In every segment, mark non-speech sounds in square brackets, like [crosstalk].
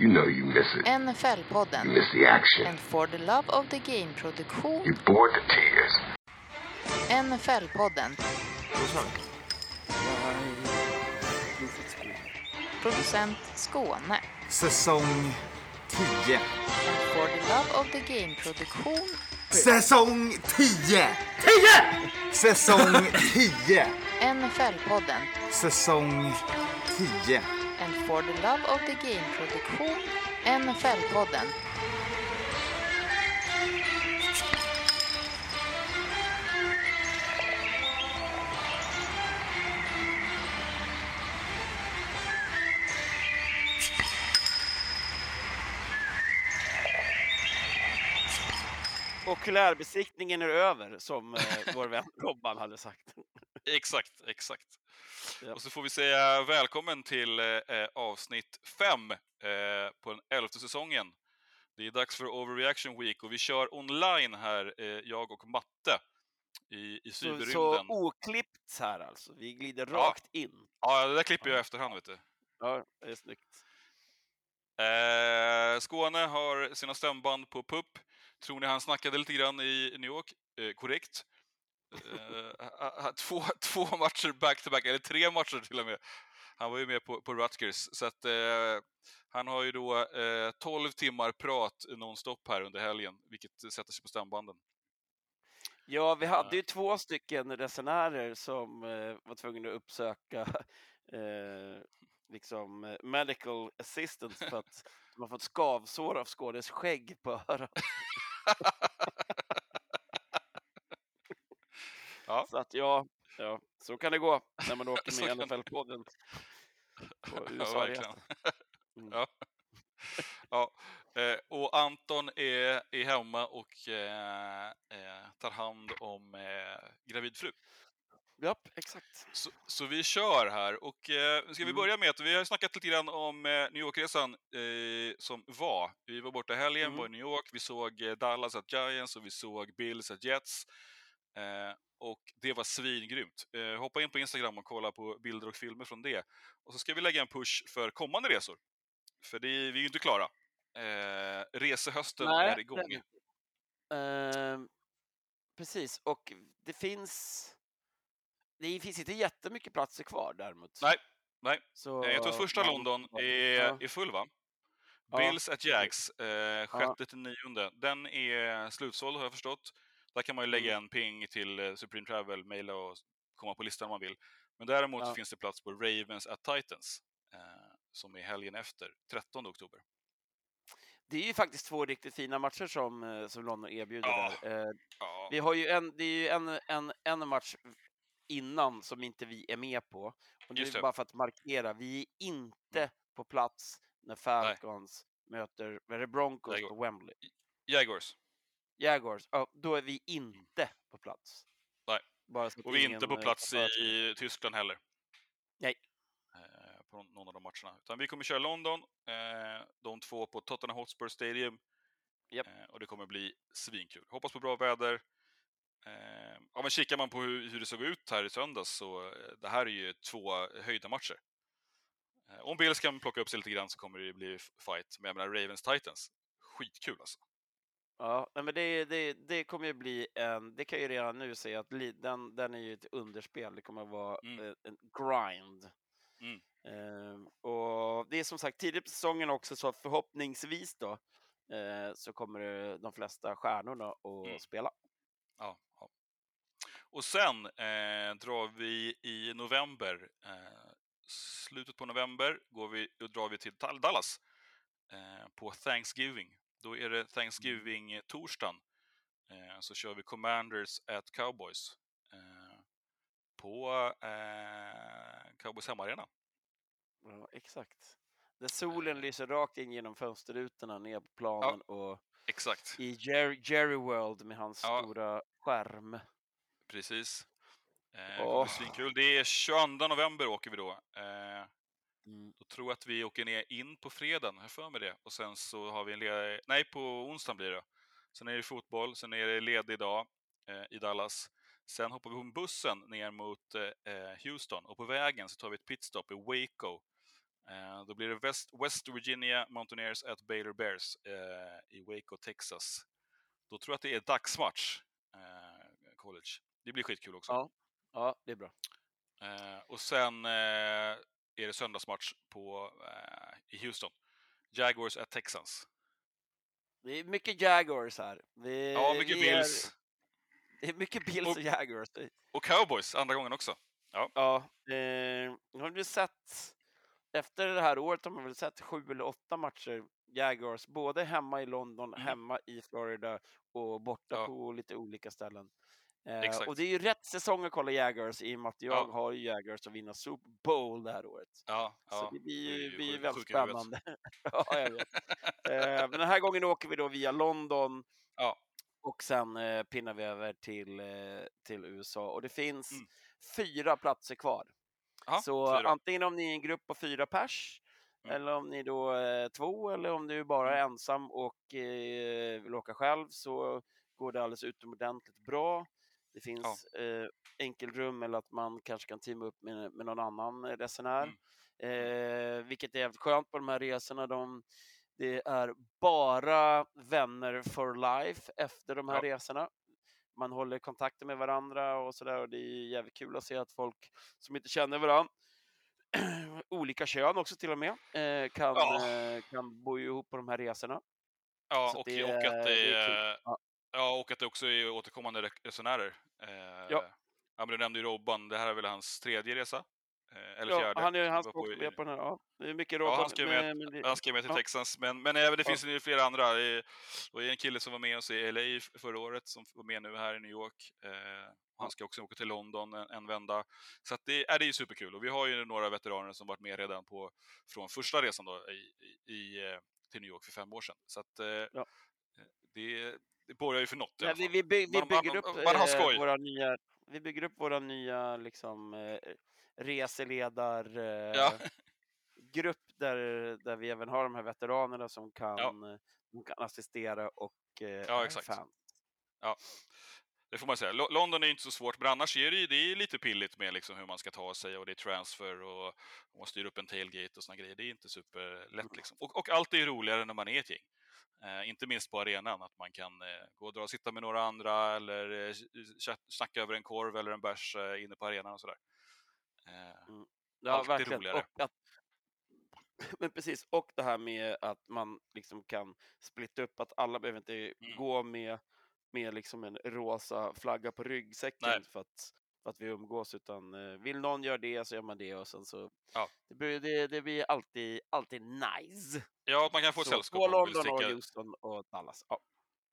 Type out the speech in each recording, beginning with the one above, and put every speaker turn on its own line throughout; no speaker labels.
You know you miss it. You
NFL-podden.
miss the action.
En For the Love of the Game-produktion.
You bored the tears.
NFL-podden. Producent Skåne.
Säsong 10.
En For the Love of the Game-produktion.
Säsong 10! 10! Säsong 10!
NFL-podden.
Säsong 10.
The Love of the Game-produktion. NFL-podden.
Okulärbesiktningen är över, som eh, vår vän Robban hade sagt. [laughs]
Exakt, exakt.
Ja.
Och så får vi säga välkommen till eh, avsnitt 5 eh, på den elfte säsongen. Det är dags för Overreaction Week och vi kör online här, eh, jag och Matte, i, i
Så, så oklippt här alltså. Vi glider
Ja.
rakt in.
Ja, det där klipper jag i efterhand, vet du.
Ja, det är snyggt.
Eh, Skåne har sina stämband på PUP. Tror ni han snackade lite grann i New York? Eh, korrekt. Ha- [laughs] två, två matcher back-to-back, eller tre matcher till och med. Han var ju med på, på Rutgers. Så att, eh, han har ju då eh, 12 timmar prat nonstop här under helgen, vilket sätter sig på stämbanden.
Ja, vi hade ju två stycken resenärer som var tvungna att uppsöka [laughs] liksom medical assistance för att de har fått skavsår av Skånes skägg på örat. [laughs]
Ja.
Så att ja, ja, så kan det gå när man [laughs] åker med NFL-podden [laughs] på
Ja,
USA-resa.
verkligen. [laughs]
Mm.
Ja. ja. Eh, och Anton är, är hemma och eh, eh, tar hand om eh, gravid fru.
Japp, exakt.
Så, så vi kör här och eh, ska vi
Mm.
börja med att vi har snackat lite grann om eh, New York-resan eh, som var. Vi var borta helgen,
Mm.
var i New York, vi såg eh, Dallas at Giants och vi såg Bills at Jets. Eh, och det var svingrymt. Eh, hoppa in på Instagram och kolla på bilder och filmer från det. Och så ska vi lägga en push för kommande resor. För det, vi är ju inte klara. Eh, resehösten
Nej,
är igång.
Ehm, precis, och det finns... Det finns inte jättemycket platser kvar däremot.
Nej, nej.
Så
Eh, Jag tror att första London
ja.
är, är full va?
Ja,
Bills at
precis.
Jags, eh, sjätte till nionde. Den är slutsåld har jag förstått. Där kan man ju lägga
Mm.
en ping till eh, Supreme Travel, mejla och komma på listan om man vill. Men däremot
Ja.
finns det plats på Ravens at Titans, eh, som är helgen efter, 13 oktober.
Det är ju faktiskt två riktigt fina matcher som, eh, som London erbjuder
Ja.
där. Eh,
Ja,
Vi har ju en, det är ju en, en, en match innan som inte vi är med på. Och nu är det bara för att markera, vi är inte på plats när Falcons möter vad är det, Broncos på Wembley.
Jaguars.
Jaguars, ja, då är vi inte på plats.
Nej. Och vi är inte på
eh,
plats
sig.
i Tyskland heller.
Nej.
Eh, på någon av de matcherna. Utan vi kommer köra London, eh, de två på Tottenham Hotspur Stadium.
Japp.
Eh, och det kommer bli svinkul. Hoppas på bra väder. Eh, ja, men kikar man på hur, hur det såg ut här i söndags så eh, det här är ju två höjda matcher. Om Bills kan plocka upp sig lite grann så kommer det bli fight. Men jag menar Ravens Titans, skitkul alltså.
Ja, nej, men det, det, det kommer ju bli en, det kan ju redan nu säga att li, den, den är ju ett underspel. Det kommer att vara
Mm.
eh, en grind.
Mm.
Ehm, och det är som sagt tidigt på säsongen också så förhoppningsvis då eh, så kommer det, de flesta stjärnorna att
Mm.
spela.
Ja, ja. Och sen eh, drar vi i november, eh, slutet på november, går vi, då drar vi till Tal- Dallas eh, på Thanksgiving. Då är det Thanksgiving-torsdagen. Eh, så kör vi Commanders at Cowboys eh, på eh, Cowboys hemmaarena.
Ja, exakt. Där solen lyser rakt in genom fönsterrutorna ner på planen och
Exakt,
i Jerry, Jerry World med hans
Ja.
stora skärm.
precis. Eh, svinkul. Det är 22 november åker vi då. Eh,
Mm.
Då tror jag att vi åker ner in på fredagen, jag för mig det. Och sen så har vi en ledig... Nej, på onsdagen blir det. Sen är det fotboll, sen är det ledig dag eh, i Dallas. Sen hoppar vi på bussen ner mot eh, Houston och på vägen så tar vi ett pitstop i Waco. Eh, då blir det West, West Virginia Mountaineers at Baylor Bears eh, i Waco, Texas. Då tror jag att det är dagsmatch, eh, college. Det blir skitkul också.
Ja. Ja, det är bra.
Eh, och sen eh, är det söndagsmatch på, eh, i Houston. Jaguars at Texans.
Det är mycket Jaguars här. Vi,
Ja, mycket
är-
Bills. [laughs]
Det är mycket Bills
Och-
och Jaguars.
Och Cowboys, andra gången också.
Ja, eh, nu har vi sett, efter det här året har man väl sett sju eller åtta matcher Jaguars, både hemma i London,
Mm.
hemma i Florida och borta
Ja.
på lite olika ställen. Eh,
Exakt.
och det är ju rätt säsong att kolla Jaguars i och med att jag
Ja.
har ju Jaguars att vinna Super Bowl det här året.
Ja,
Så
ja.
det blir ju
ju
blir ju väldigt spännande. [laughs] ja, jag vet. Eh, men den här gången åker vi då via London
Ja.
och sen eh, pinnar vi över till, till USA. Och det finns
Mm.
fyra platser kvar.
Ja,
Så
fyra.
antingen om ni är en grupp på fyra pers,
Mm.
eller om ni då är två, eller om du bara är ensam och eh, vill åka själv, så går det alldeles utomordentligt bra. Det finns eh, enkelrum eller att man kanske kan teama upp med, med någon annan resenär.
Mm.
Eh, vilket är jävligt skönt på de här resorna. De, det är bara vänner for life efter de här
Ja.
resorna. Man håller kontakten med varandra och sådär och det är jävligt kul att se att folk som inte känner varandra, [clears throat] olika kön också till och med, eh, kan,
Ja.
eh, kan bo ihop på de här resorna.
Ja, och,
det
och, att
är-
det,
det är- Ja.
Ja, och att det också är återkommande re- resenärer. Eh,
Ja.
ja, men du nämnde ju Robban, det här är väl hans tredje resa? Eh, eller
Ja,
fjärde?
han, är, han ska också med på den här. Ja, det är mycket
Ja,
Robban.
han ska med-
men- men det-
Han skrev med till
Ja.
Texans, men, men även, det
Ja.
finns ju flera andra. Det ju en kille som var med oss i LA förra året som var med nu här i New York. Eh, han ska också åka till London en, en vända. Så det, är det är superkul. Och vi har ju några veteraner som varit med redan på, från första resan då, i, i, i, eh, till New York för fem år sedan. Så att, eh, det, det borgar ju för något
Nej, vi, vi, by, vi
Man- man-
bygger upp
man
eh, våra nya, vi bygger upp våra nya liksom, eh, reseledar eh,
Ja.
grupp där, där vi även har de här veteranerna som kan,
Ja.
som kan assistera och eh,
Ja, exakt.
fan.
Det får man säga. Lo- London är inte så svårt, men annars är det, ju- det är lite pilligt med liksom hur man ska ta sig och det är transfer och man styr upp en tailgate och såna grejer. Det är inte superlätt liksom. Och, och allt är roligare när man är ett gäng. Eh, inte minst på arenan, att man kan eh, gå och dra och sitta med några andra eller eh, chatt- snacka över en korv eller en bärs eh, inne på arenan och sådär. Eh,
Ja,
Alltid
verkligen.
roligare.
Att, [laughs] men precis, och det här med att man liksom kan splitta upp, att alla behöver inte
Mm.
gå med, med liksom en rosa flagga på ryggsäcken
Nej.
för att, att vi umgås, utan eh, vill någon göra det så gör man det och sen så
Ja.
det, blir, det, det blir alltid, alltid nice.
ja, att man kan få
Så,
sällskap vill
London och. Houston och Dallas. Ja.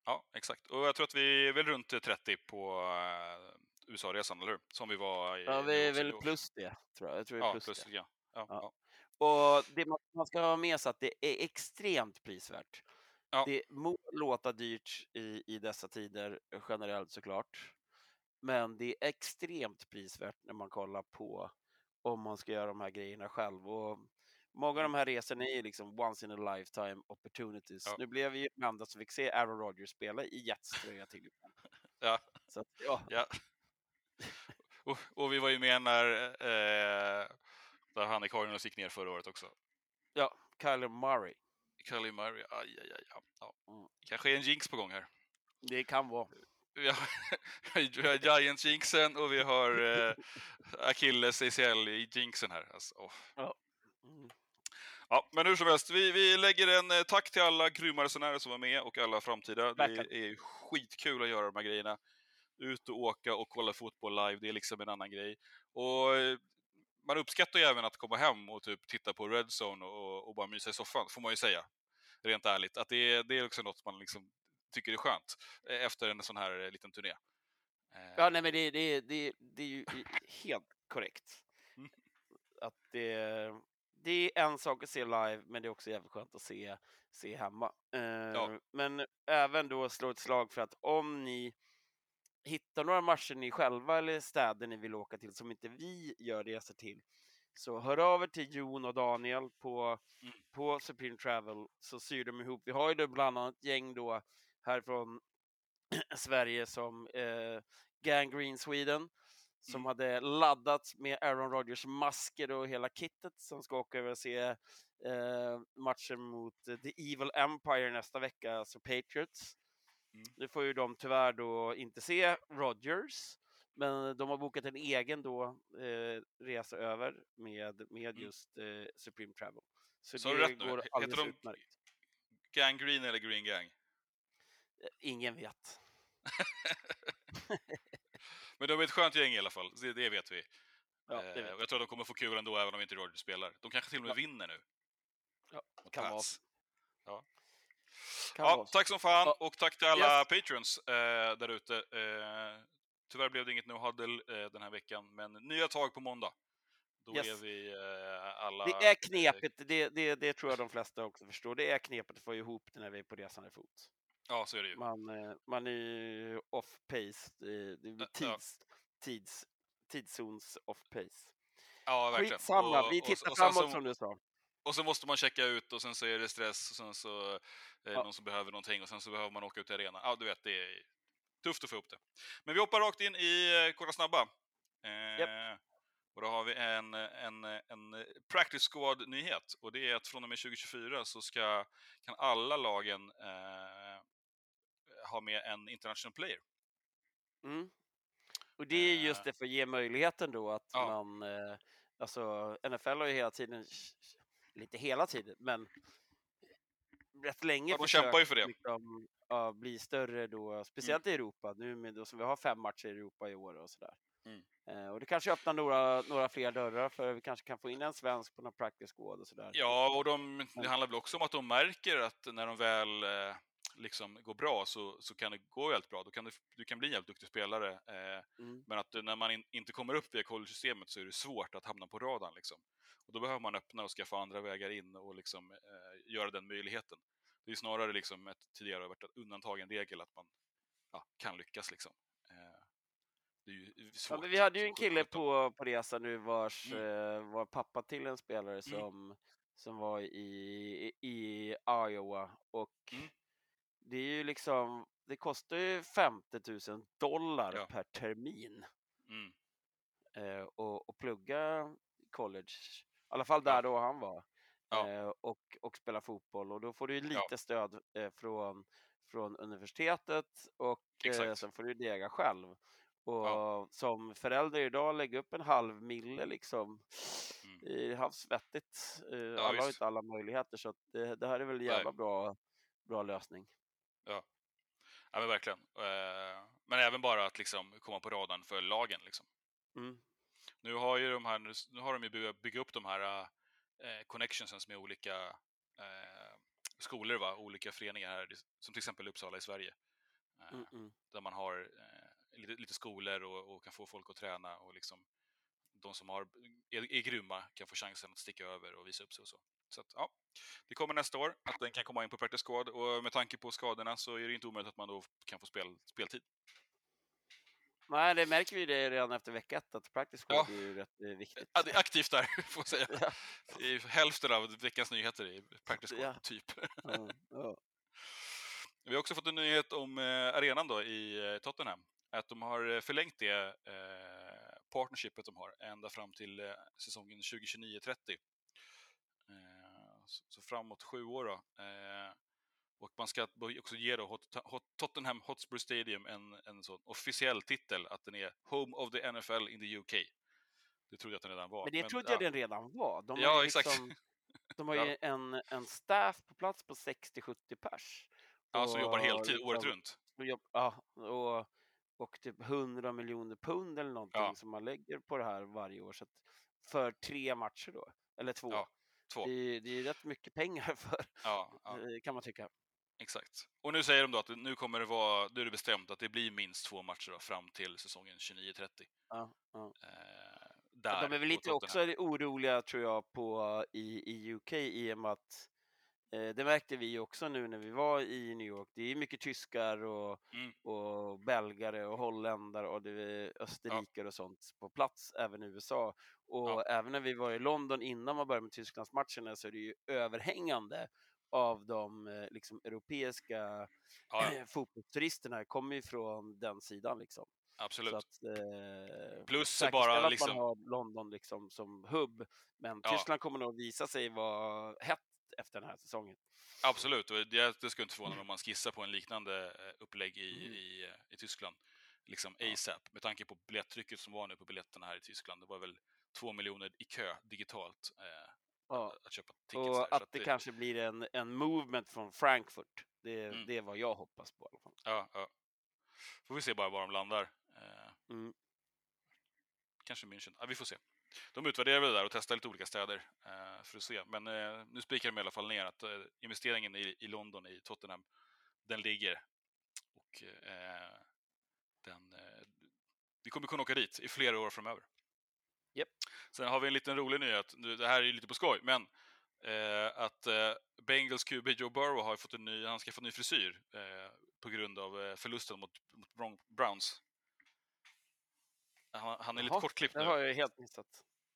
Ja, exakt. Och jag tror att vi är väl runt 30 på eh, USA-resan, eller hur? Som vi var i
Ja, vi är väl plus det, tror jag. Jag tror är
Ja,
plus,
plus,
det.
ja. Ja,
Ja. Och det man, man ska ha med sig att det är extremt prisvärt.
Ja.
Det må låta dyrt i, i dessa tider generellt såklart. Men det är extremt prisvärt när man kollar på om man ska göra de här grejerna själv. Och många av de här resorna är liksom once in a lifetime opportunities.
Ja.
Nu blev vi ju enda som fick se Aaron Rodgers spela i Jets tröja till. [laughs]
Ja.
Så ja,
Ja. Och, och vi var ju med när, eh, där han i Cardinals gick ner förra året också.
ja, Kyler Murray.
Kylie Murray, aj, aj, aj. Ja. Ja.
Mm.
Kanske är en jinx på gång här.
Det kan vara.
Vi har, [laughs] vi har Giants-jinxen och vi har eh, Achilles ACL i jinxen här. Alltså.
Mm.
Ja, men hur som helst, vi, vi lägger en eh, tack till alla grymma resenärer som var med och alla framtida.
Verkligen.
Det är skitkul att göra de här grejerna. Ut och åka och kolla fotboll live, det är liksom en annan grej. Och eh, man uppskattar ju även att komma hem och typ titta på Redzone och, och bara mysa i soffan, får man ju säga. Rent ärligt, att det är, det är också något man liksom tycker är skönt eh, efter en sån här eh, liten turné. Eh,
Ja, nej, men det, det, det, det är ju helt korrekt.
Mm.
Att det, det är en sak att se live, men det är också jävligt skönt att se, se hemma. Eh, Men även då slå ett slag för att om ni hittar några matcher ni själva eller städer ni vill åka till som inte vi gör resor till, så hör av er till Jon och Daniel på,
Mm.
på Supreme Travel så syr de ihop. Vi har ju då bland annat gäng då härifrån [clears throat] Sverige som eh, Gang Green Sweden som
Mm.
hade laddat med Aaron Rodgers masker och hela kittet som ska åka över och se eh, matchen mot The Evil Empire nästa vecka, alltså Patriots.
Mm.
Nu får ju de tyvärr då inte se Rodgers, men de har bokat en egen då eh, resa över med, med
Mm.
just eh, Supreme Travel. Så
du
det
rätt nu?
går
Heter
alldeles
de-
utmärkt.
Gang Green eller Green Gang?
Eh, Ingen vet.
Men de är ett skönt gäng i alla fall, det, det vet vi.
Ja, det
Eh,
vet.
och Jag tror att de kommer få kul ändå, även om inte Rodgers spelar. De kanske till och med
Ja.
vinner nu.
Ja,
Mot
kan vara.
Pats.
Kan
Ja,
vara.
tack som fan
Ja.
och tack till alla
Yes.
patrons eh, där ute. Eh, tyvärr blev det inget no huddle eh, den här veckan, men nya tag på måndag. Då
Yes.
är vi eh, alla...
Det är knepigt, det, det, det tror jag de flesta också förstår. Det är knepigt att få ihop det när vi är på resande fot.
Ja, så är det ju.
Man, eh, man är ju off pace, det det blir
Ja, ja.
tids, tids, tidszons off pace.
Ja, verkligen.
Skitsamma,
Och-
vi
och-
tittar
och sen
framåt
så-
som du sa.
Och så måste man checka ut och sen så är det stress och sen så är det
Ja.
någon som behöver någonting och sen så behöver man åka ut till arenan. Ja, du vet, det är tufft att få ihop det. Men vi hoppar rakt in i eh, Korta Snabba. Eh, Och då har vi en, en, en practice squad-nyhet och det är att från och med 2024 så ska, kan alla lagen eh, ha med en international player.
Mm. Och det är just
Eh.
det för att ge möjligheten då att
Ja.
man, eh, alltså NFL har ju hela tiden, lite hela tiden, men rätt länge
Ja,
försökt
för det.
Liksom, ja, bli större då, speciellt i Europa, nu med då som vi har fem matcher i Europa i år och sådär.
Mm.
Eh, och det kanske öppnar några, några fler dörrar för vi kanske kan få in en svensk på någon practice squad och sådär.
Ja, och de, det handlar väl också om att de märker att när de väl eh, liksom går bra så, så kan det gå väldigt bra. Då kan du, du kan bli en jävligt duktig spelare. Eh,
Mm.
men att när man in, inte kommer upp via college-systemet så är det svårt att hamna på radarn. Liksom. Och då behöver man öppna och skaffa andra vägar in och liksom, eh, göra den möjligheten. Det är snarare liksom ett tidigare varit undantag än regel att man ja, kan lyckas. Liksom. Eh, det är ju svårt.
vi hade ju en kille
17.
på, på resa nu vars
Mm.
eh, var pappa till en spelare som, som var i, i Iowa och
Mm.
Det är ju liksom, det kostar ju 50 000 dollar
Ja.
per termin
Mm.
eh, och, och plugga college, i alla fall där
Ja.
då han var,
Ja.
eh, och, och spela fotboll och då får du ju lite stöd eh, från, från universitetet och eh, sen får du dega själv. Och som förälder idag lägga upp en halv mille liksom.
Mm.
Det är havsvettigt. Eh, alla har inte alla möjligheter så det, det här är väl en
Nej.
jävla bra, bra lösning.
Ja, men verkligen. Eh, Men även bara att liksom komma på radarn för lagen. Liksom.
Mm.
Nu har ju de här, nu har de ju börjat bygga upp de här eh, connectionsen med olika eh, skolor, va? olika föreningar här, som till exempel Uppsala i Sverige. Eh,
Mm, mm.
Där man har eh, lite, lite skolor och, och kan få folk att träna och liksom de som har, är, är grymma kan få chansen att sticka över och visa upp sig och så. Så att, ja, det kommer nästa år att den kan komma in på practice squad och med tanke på skadorna så är det inte omöjligt att man då kan få spel, speltid.
Nej, det märker vi det redan efter vecka ett att practice
Ja.
squad är ju rätt eh, viktigt.
Ja, det är aktivt där, [laughs] får jag säga.
Ja.
Det är hälften av veckans nyheter i practice squad,
Ja.
typ.
Ja, ja. [laughs]
Vi har också fått en nyhet om eh, arenan då i eh, Tottenham. Att de har förlängt det eh, partnershipet de har ända fram till säsongen 2029-30. Så, framåt sju år då. Eh, och man ska också ge då Tottenham Hotspur Stadium en, en sån officiell titel att den är Home of the NFL in the UK. Det trodde jag att den redan var.
Men det trodde
ja.
jag den redan var. De har
Ja,
ju
exakt.
liksom, de har [laughs]
Ja.
ju en, en staff på plats på 60-70 pers.
Ja, som jobbar heltid året runt.
och ja, och, och typ 100 miljoner pund eller någonting
Ja.
som man lägger på det här varje år. Så för tre matcher då, eller två.
Ja, två.
Det, är- det är rätt mycket pengar [laughs] för,
Ja, ja.
eh, kan man tycka.
Exakt. Och nu säger de då att nu kommer det vara, nu är det bestämt att det blir minst två matcher då, fram till säsongen 29-30.
Ja, ja.
Eh, där
De är väl lite också oroliga tror jag på i, i UK i och med att eh, det märkte vi också nu när vi var i New York. Det är mycket tyskar och,
Mm.
och belgare och holländare och österrikare och sånt på plats, även i USA. Och
Ja.
även när vi var i London innan man började med Tysklandsmatcherna så är det ju överhängande av de eh, liksom, europeiska
Ja, ja.
fotbollsturisterna kommer ju från den sidan liksom.
Absolut.
Att, eh,
Plus bara
att
liksom...
man har London liksom som hubb. Men
Ja.
Tyskland kommer nog visa sig vara hett efter den här säsongen.
Absolut, och det, det skulle inte förvåna mig om man skissar på en liknande eh, upplägg i,
Mm.
i, eh, i Tyskland. Liksom. ASAP, med tanke på biljettrycket som var nu på biljetterna här i Tyskland. Det var väl två miljoner i kö digitalt eh,
Ja.
att köpa tickets där.
Och
så
att det kanske blir en, en movement från Frankfurt. Det,
Mm.
det är vad jag hoppas på i alla fall.
Ja, ja. Får vi se bara var de landar. Eh,
Mm.
kanske München. Ja, vi får se. De utvärderar väl det där och testar lite olika städer eh, för att se. Men eh, nu spikar de i alla fall ner att eh, investeringen i, i London, i Tottenham, den ligger. Och eh, den, eh, vi kommer kunna åka dit i flera år framöver.
Japp.
Sen har vi en liten rolig nyhet. Det här är ju lite på skoj, men eh, att eh, Bengals QB Joe Burrow har fått en ny, han ska få en ny frisyr eh, på grund av eh, förlusten mot, mot Browns. Han, han är lite
Jaha,
kortklippt
Det
nu.
har jag helt missat.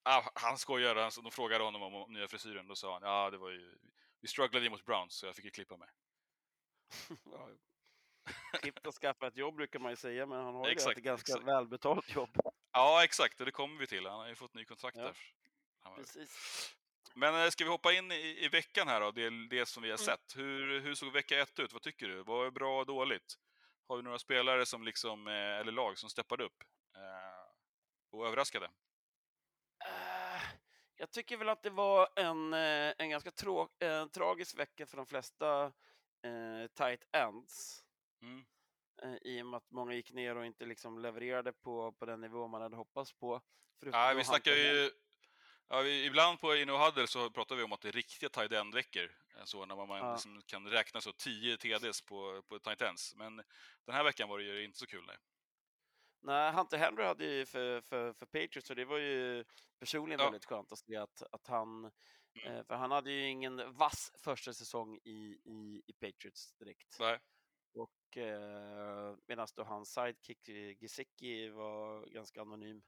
Ah, han skojar, han, de frågade honom om, om nya frisyren. Då sa han ja, det var ju, vi strugglade ju mot Browns så jag fick ju klippa mig. [laughs]
Ja. Klippt och skaffa ett jobb brukar man ju säga, men han har ju ett ganska
exakt.
välbetalt jobb.
Ja, exakt, det kommer vi till. Han har ju fått ny kontrakt
Ja.
där.
Precis.
Men eh, ska vi hoppa in i, i veckan här då, det, det som vi har
Mm.
sett. Hur, hur såg vecka ett ut? Vad tycker du? Vad är bra och dåligt? Har vi några spelare som liksom, eh, eller lag som steppade upp eh, och överraskade?
Eh, Jag tycker väl att det var en, en ganska trå- en tragisk vecka för de flesta eh, tight ends.
Mm.
Eh, I och med att många gick ner och inte liksom levererade på, på den nivå man hade hoppats på.
Ja, vi snackar ju... Ja, vi, ibland på Inno Huddle så pratar vi om att det är riktiga tight end-veckor. eh, Så när man, man
Ja.
liksom kan räkna så 10 TDs på, på tight ends. Men den här veckan var det ju inte så kul. Nej.
Nej, Hunter Henry hade ju för, för, för Patriots, så det var ju personligen
Ja.
väldigt skönt att se att, att han...
Mm.
Eh, för han hade ju ingen vass första säsong i, i, i Patriots direkt.
Nej.
Och eh, medan då hans sidekick eh, Gesicki var ganska anonym.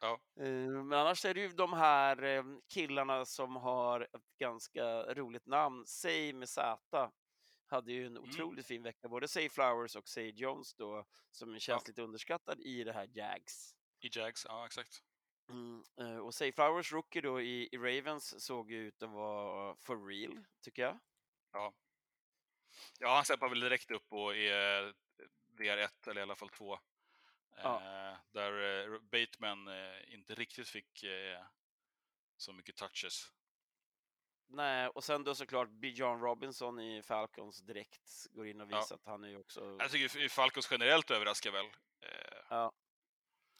Ja.
Eh, men annars är det ju de här eh, killarna som har ett ganska roligt namn. Say med Z hade ju en
Mm.
otroligt fin vecka. Både Say Flowers och Say Jones då, som känns
Ja.
lite underskattad i det här Jags.
I Jags, ja exakt.
Mm, och Say Flowers rookie då i, i Ravens såg ju ut att vara for real, tycker jag.
Ja. Ja, han steppar väl direkt upp och är VR1, eller i alla fall 2.
Ja.
Eh, där eh, Bateman eh, inte riktigt fick eh, så mycket touches.
Nej, och sen då såklart Bijan Robinson i Falcons direkt går in och
Ja.
visar att han är ju också...
Jag tycker Falcons generellt överraskar väl. Eh,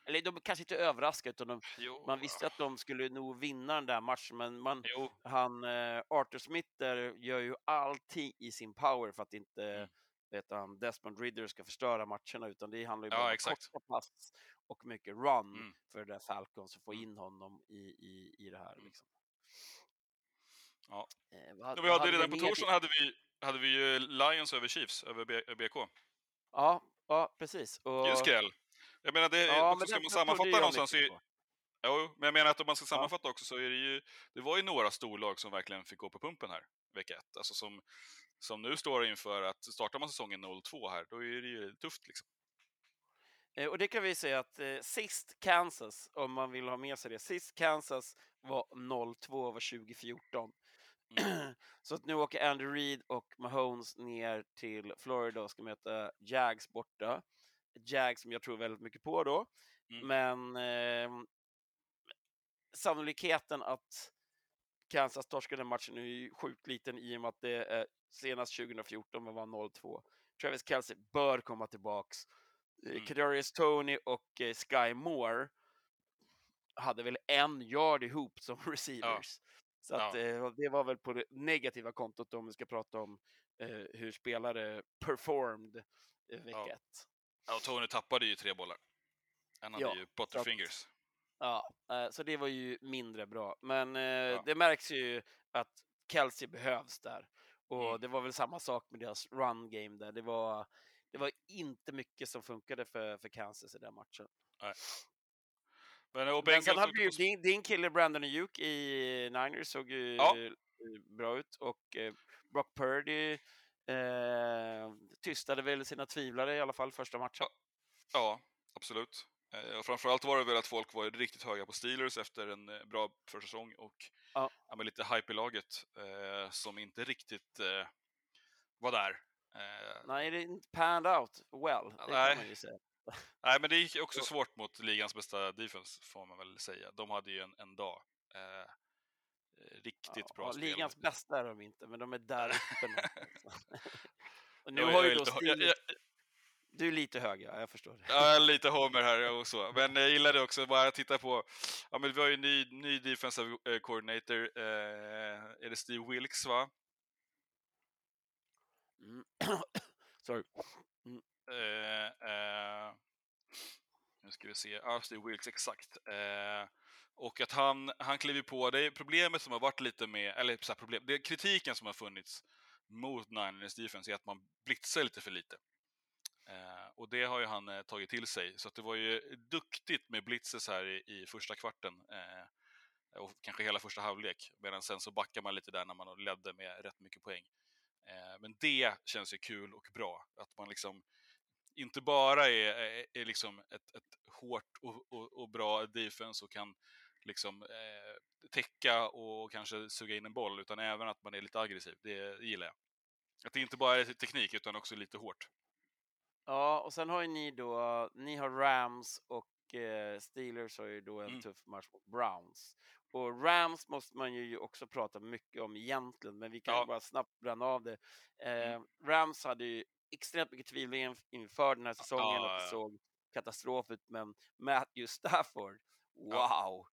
Eller de kanske inte överraskade, utan de,
jo,
man visste att de skulle nog vinna den där matchen, men man,
Jo,
han, eh, Arthur Smith där gör ju allting i sin power för att inte
Mm.
vet han, Desmond Ridder ska förstöra matcherna, utan det handlar ju
Ja,
bara om
exakt.
korta pass och mycket run
Mm.
för det där Falcons att få
Mm.
in honom i, i, i det här.
Mm.
Liksom.
Ja.
Eh, vad,
Ja, vi hade
vi
redan på torsdagen hade vi, hade vi ju Lions över Chiefs, över BK.
Ja, ja, precis.
Det är
Och,
skräll. Jag menar, det,
ja, men
ska man sammanfatta någonstans i,
på.
Jo, men jag menar att om man ska sammanfatta också så är det ju, det var ju några storlag som verkligen fick gå på pumpen här, vecka ett. Alltså som, som nu står inför att startar man säsongen 0-2 här, då är det ju tufft liksom.
Eh, Och det kan vi säga att eh, sist Kansas, om man vill ha med sig det, sist Kansas var 0-2 var 2014.
Mm. [clears throat]
Så att nu åker Andy Reid och Mahomes ner till Florida och ska möta Jags borta. Jags som jag tror väldigt mycket på då.
Mm.
Men eh, sannolikheten att Kansas torskar den matchen är ju sjukt liten i och med att det är senast 2014 var 0-2. Travis Kelce bör komma tillbaks.
Mm.
Mm. Kadarius Tony och eh, Sky Moore hade väl en yard ihop som [laughs] receivers. Så att,
Ja.
eh, det var väl på det negativa kontot om vi ska prata om eh, hur spelare performed eh, vecka
Ja.
ett.
Ja, och Tony tappade ju tre bollar. Han hade
Ja,
ju butterfingers.
Ja, eh, så det var ju mindre bra. Men eh,
Ja.
det märks ju att Kelsey behövs där. Och
Mm.
det var väl samma sak med deras run game där. Det var, det var inte mycket som funkade för, för Kansas i den matchen.
Men, och
Men sen hade ju din, din kille Brandon Ayuk i Niners såg ju
Ja.
bra ut och eh, Brock Purdy eh, tystade väl sina tvivlare i alla fall första matchen.
Ja, absolut. Eh, och framförallt var det väl att folk var riktigt höga på Steelers efter en eh, bra försäsong och
Ja.
ja, lite hype i laget eh, som inte riktigt eh, var där. Eh,
Nej, det inte panned out well. Det
Nej.
kan man ju säga. [laughs]
Nej, men det gick också
Så-
svårt mot ligans bästa defense, får man väl säga. De hade ju en, en dag. Eh, riktigt bra
ja,
spel.
Ligans bästa är de inte, men de är där uppe. [laughs] [laughs] Och nu har ju då
jag- jag-
Du är lite hög, ja. Jag förstår. det.
Ja, lite homer här och så. Men jag gillade också bara att titta på, ja men vi har ju en ny, ny defensive eh, coordinator, eh, är det Steve Wilkes va?
Mm. [coughs] Sorry.
Eh, eh, nu ska vi se, ja Steve Wilkes exakt. Eh, och att han, han kliver på, det är problemet som har varit lite med, eller så här, problem, det är kritiken som har funnits mot Niners defense är att man blitzar lite för lite. Eh, och det har ju han eh, tagit till sig, så att det var ju duktigt med blitzes här i, i första kvarten. Eh, och kanske hela första halvlek, medan sen så backar man lite där när man ledde med rätt mycket poäng. Eh, men det känns ju kul och bra, att man liksom inte bara är, är, är liksom ett, ett hårt och, och, och bra defense och kan liksom eh, täcka och kanske suga in en boll, utan även att man är lite aggressiv. Det gillar jag. Att det inte bara är teknik, utan också lite hårt.
Ja, och sen har ju ni då, ni har Rams och eh, Steelers har ju då en
Mm.
tuff match mot Browns. Och Rams måste man ju också prata mycket om egentligen, men vi kan
Ja.
bara snabbt bränna av det. Eh,
Mm.
Rams hade ju extremt mycket tvivel in- inför den här säsongen,
Ja,
att det såg katastrof ut, men Matthew Stafford, wow!
Ja.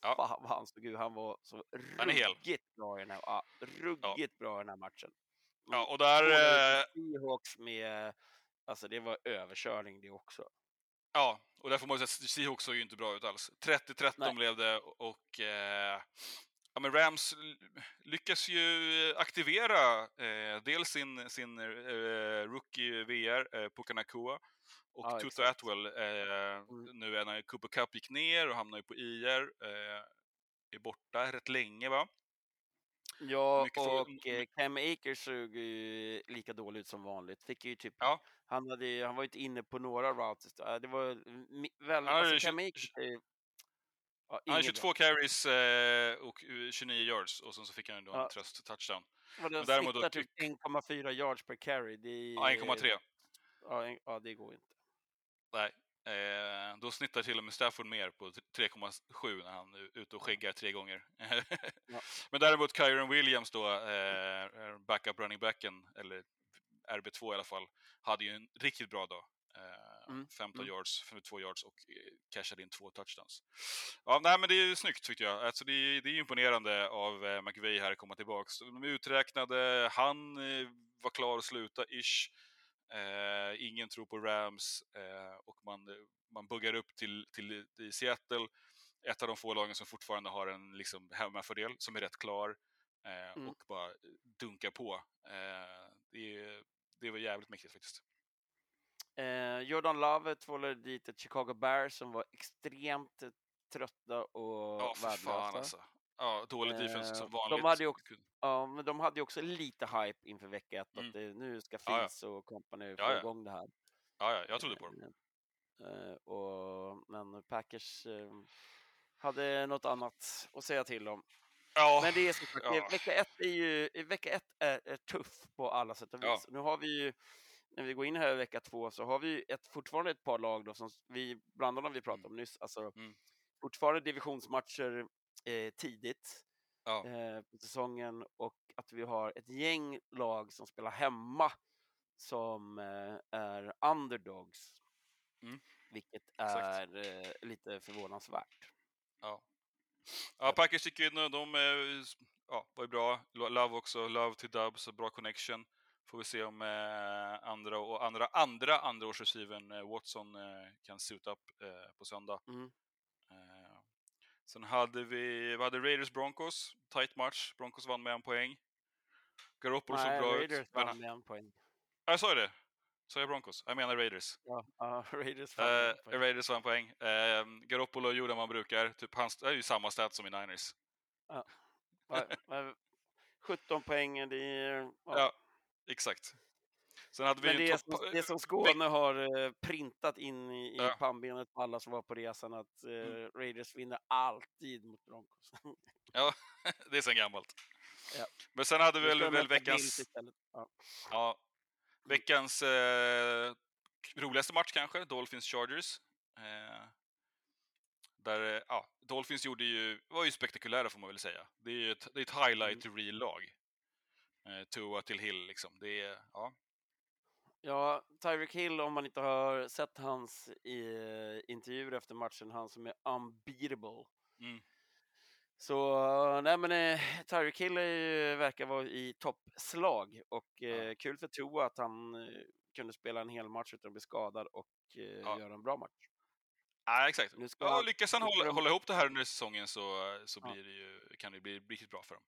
Ja.
Fan vad han såg ut, han var så ruggigt bra i den här, ruggigt bra i den här matchen.
Ja, och där... Eh,
Seahawks med, alltså det var överkörning det också.
ja, och där får man ju säga att Seahawks såg ju inte bra ut alls. 30-13
Nej.
blev det och... Eh, ja, men Rams lyckas ju aktivera eh, dels sin, sin eh, rookie VR, eh, Pukanakua, och
Ja,
Tutu. Atwell. Eh,
Mm.
Nu är när Cooper Cup gick ner och hamnar ju på IR. Eh, är borta rätt länge, va?
Ja,
Mycket frågor-
och eh, Cam Akers såg ju lika dålig ut som vanligt. Fick ju typ,
Ja.
han, hade, han var ju inte inne på några routes. Äh, Det var mi- väl,
Han hade
alltså Cam Akers ja,
Han hade
inget
22 carries eh, och eh, 29 yards och sen så fick han då en
Ja.
tröst touchdown.
bra.
Men däremot då
typ
tyck-
1,4 yards per carry. Det är,
Ja, 1,3.
Ja, ja, det går inte.
Nej. Eh, då snittar till och med Stafford mer på 3,7 när han är ute och skäggar tre gånger.
Ja. [laughs]
Men däremot Kyron Williams då, eh, backup running backen, eller RB2 i alla fall, hade ju en riktigt bra dag. Eh,
Mm,
15
mm.
yards, 52 yards och eh, cashade in två touchdowns. Ja, nej, men det är ju snyggt tyckte jag. Alltså, det, är, det är imponerande av eh, McVeigh här att komma tillbaks. De är uträknade, han eh, var klar att sluta, ish. Eh, ingen tror på Rams eh, och man, man buggar upp till, till i Seattle. Ett av de få lagen som fortfarande har en liksom, hemmafördel som är rätt klar eh,
Mm.
och bara dunkar på. Eh, det, det var jävligt mäktigt faktiskt.
Eh, Jordan Love tvålade dit ett Chicago Bears som var extremt trötta och
Ja, för fan
värdelösa.
alltså. Ja, dålig defense
Eh,
som
de
vanligt.
hade ju också- Ja, men de hade ju också lite hype inför vecka ett,
Mm.
att det, nu ska
Ja, ja.
Fields och company få
Ja, ja.
igång det här.
Ja, ja, jag trodde på dem.
Eh, och, men Packers eh, hade något annat att säga till om.
Ja,
Men det är som sagt,
ja.
vecka ett är ju vecka ett är, är tuff på alla sätt och
Ja.
vis. Nu har vi ju, när vi går in här i vecka två, så har vi ett, fortfarande ett par lag då, som vi, bland annat vi pratade om nyss, alltså
Mm.
fortfarande divisionsmatcher eh, tidigt
Ja.
eh, på säsongen och att vi har ett gäng lag som spelar hemma som eh, är underdogs.
Mm.
Vilket är eh, lite förvånansvärt.
Ja. ja, Packers gick in och de eh, ja, var ju bra. Lo- Love också, Love till Dubs, och bra connection. Får vi se om eh, andra och andra andra andraårsreceiven eh, Watson eh, kan suit up eh, på söndag.
Mm.
Sen hade vi, vi hade Raiders Broncos, tight match. Broncos vann med en poäng. Garoppolo såg bra
Raiders
ut.
Vann med en poäng.
Ja, jag sa ju det. Sa jag Broncos? Jag menar Raiders.
Ja, ja, [laughs] Raiders vann en poäng.
Raiders vann poäng. Eh, Garoppolo gjorde vad man brukar. Typ, han det är ju samma stat som i Niners.
Ja, men 17 poäng, det är... Ja.
Ja, exakt. Sen hade vi
Men
en
det är, som, det är som [laughs] Skåne har eh, printat in i, i
Ja.
pannbenet på alla som var på resan att eh,
Mm.
Raiders vinner alltid mot Broncos. [laughs]
Ja, [laughs] det är sen gammalt.
Ja.
Men sen hade vi väl, väl veckans.
Ja.
ja, veckans eh, roligaste match kanske, Dolphins-Chargers. Eh, där, eh, ja, Dolphins gjorde ju, var ju spektakulära får man väl säga. Det är ju ett, det är ett
Mm.
reel-lag. Eh, Tua till Hill liksom. Det är, ja.
Ja, Tyreek Hill, om man inte har sett hans eh, intervjuer efter matchen, han som är unbeatable.
Mm.
Så nej men eh, Tyreek Hill ju- verkar vara i toppslag och eh, kul för Tua att han eh, kunde spela en hel match utan att bli skadad och eh,
Ja.
göra en bra match.
Ja, exakt.
Nu ska
Ja, lyckas han hålla, hålla ihop det här under säsongen så, så
Ja.
blir det ju, kan det bli riktigt bra för dem.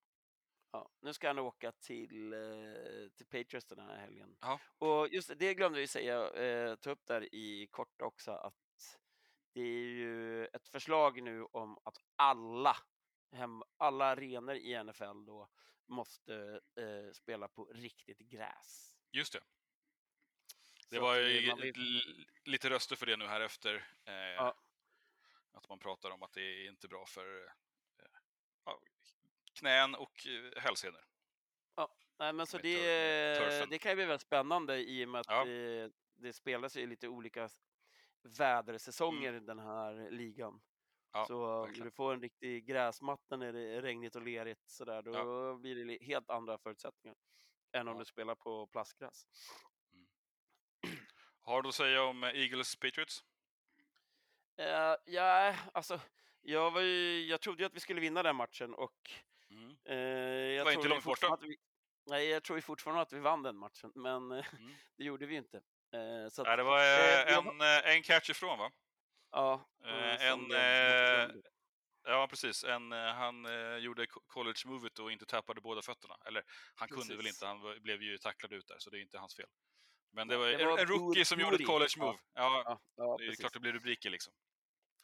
Ja, nu ska han åka till, eh, till Patriots den här helgen.
Ja.
Och just det, glömde vi säga, eh, ta upp där i kort också, att det är ju ett förslag nu om att alla, hem, alla arenor i NFL då måste eh, spela på riktigt gräs.
Just det. Det
Så
var ju
vill-
lite röster för det nu här efter. Eh,
Ja.
Att man pratar om att det är inte bra för eh, knän och eh, hälsenor.
Nej, men så det, det kan ju bli väldigt spännande i och med att
Ja.
det, det spelas i lite olika vädersäsonger i den här ligan.
Mm. Ja,
så om
verkligen.
du får en riktig gräsmatta när det är regnigt och lerigt sådär, då blir det helt andra förutsättningar än om
Ja.
du spelar på plastgräs.
Har du att säga om eh, Eagles Patriots?
Uh, ja, alltså, jag, var ju, jag trodde ju att vi skulle vinna den matchen och
Mm.
Eh, jag
var inte långt borta.
vi, Nej, jag tror fortfarande att vi vann den matchen, men
Mm. [laughs]
det gjorde vi inte. Eh, så att,
Nej, det var
eh,
eh, en, en catch ifrån va?
ja,
en,
det-
Ja, precis. En, han gjorde co- college-movet och inte tappade båda fötterna. Eller, han kunde väl
Precis.
inte, han blev ju tacklad ut där, så det är inte hans fel. Men det var,
det var
en rookie som gjorde ett college-move. Ja,
Ja, ja,
det är
precis.
klart det blir rubriker liksom.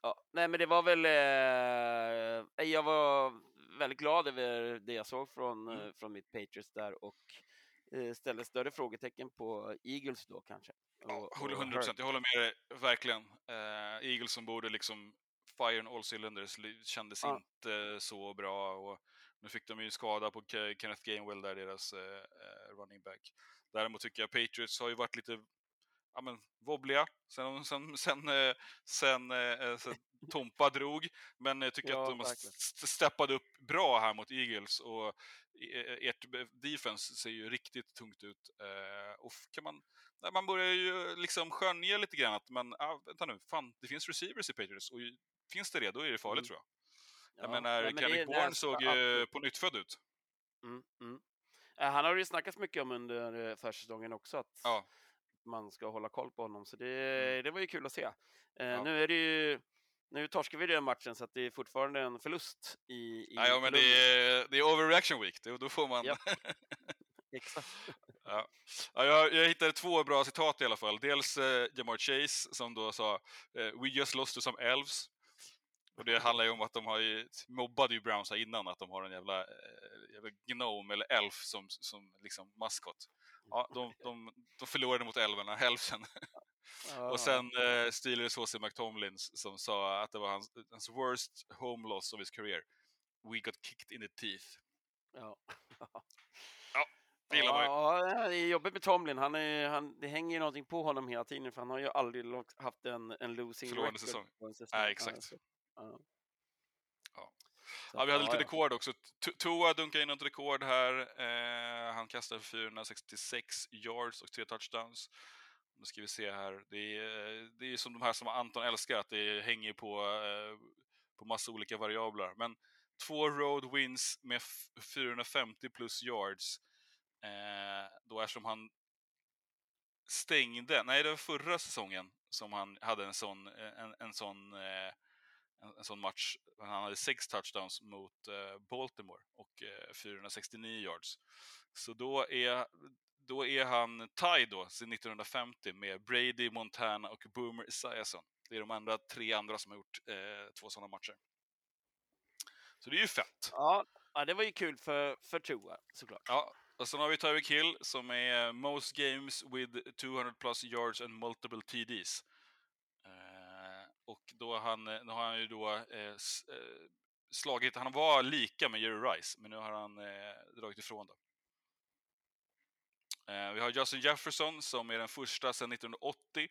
Ja, nej, men det var väl... Eh, jag var väldigt glad över det jag såg från,
Mm.
eh, från mitt Patriots där och eh, ställde större frågetecken på Eagles då kanske.
Ja,
Och-
håller
och
100 procent. Jag håller med dig, verkligen. Uh, Eagles som borde liksom fire on all cylinders li- kändes
Ja.
inte så bra. Och nu fick de ju skada på Ke- Kenneth Gainwell där, deras eh, running back. Däremot tycker jag Patriots har ju varit lite ja, men, wobbliga sen, sen, sen, sen, sen Tompa drog. Men jag tycker
Ja,
att de har
verkligen.
st- steppat upp bra här mot Eagles. Och eh, ert defense ser ju riktigt tungt ut. Eh, och kan man, man börjar ju liksom skönja lite grann att man, ah, vänta nu, fan, det finns receivers i Patriots. Och finns det det, då är det farligt
Mm.
tror jag.
Ja,
Jag menar,
nej, men
Kendrick Bourne såg ju på nytt född ut.
Mm, mm. Eh, Han har ju snackats mycket om under eh, försäsongen också, att
Ja,
man ska hålla koll på honom. Så det, det var ju kul att se.
Mm. Ja.
Nu är det ju... Nu torskar vi den matchen så att det är fortfarande en förlust i, i
nej, ja men det är, det är overreaction week. Då får man...
Ja. [laughs] Exakt.
Ja. Ja, jag, jag hittade två bra citat i alla fall. Dels eh, Jamar Chase som då sa eh, “We just lost to some elves”. Och det handlar ju om att de har ju, mobbade ju Browns här innan, att de har en jävla, eh, jävla gnome eller elf som, som liksom maskot. Ja, de, de, de förlorade mot elverna, [laughs] hälften. Och sen eh, Steelers HC McTomlins som sa att det var hans, hans worst home loss of his career. We got kicked in the teeth.
Ja.
Det gillar man ju.
Ja, det är jobbigt med Tomlin. Han är, han, det hänger ju någonting på honom hela tiden för han har ju aldrig haft en, en losing
Förlorande
record
säsong.
säsong.
Nej,
Ja,
exakt.
ja.
Ja.
Så
Ja, vi hade lite
ja,
rekord också. Tua dunkade in något rekord här. Eh, han kastade för 466 yards och tre touchdowns. Nu ska vi se här. Det är, eh, det är som de här som Anton älskar, att det hänger på, eh, på massa olika variabler. Men två road wins med 450 plus yards. Eh, då eftersom han stängde, nej det var förra säsongen som han hade en sån, eh, en, en sån eh, en, en sån match. Han hade sex touchdowns mot eh, Baltimore och eh, 469 yards. Så då är, då är han tied då, sedan 1950 med Brady, Montana och Boomer Esiason. Det är de andra tre andra som har gjort eh, två sådana matcher. Så det är ju fett.
ja, ja, det var ju kul för, för Tua såklart.
Ja, Och sen har vi Tyreek Hill som är most games with 200 plus yards and multiple TDs. Eh, och då har han, nu har han ju då eh, eh, slagit, han var lika med Jerry Rice, men nu har han eh, dragit ifrån då. Eh, vi har Justin Jefferson som är den första sedan 1980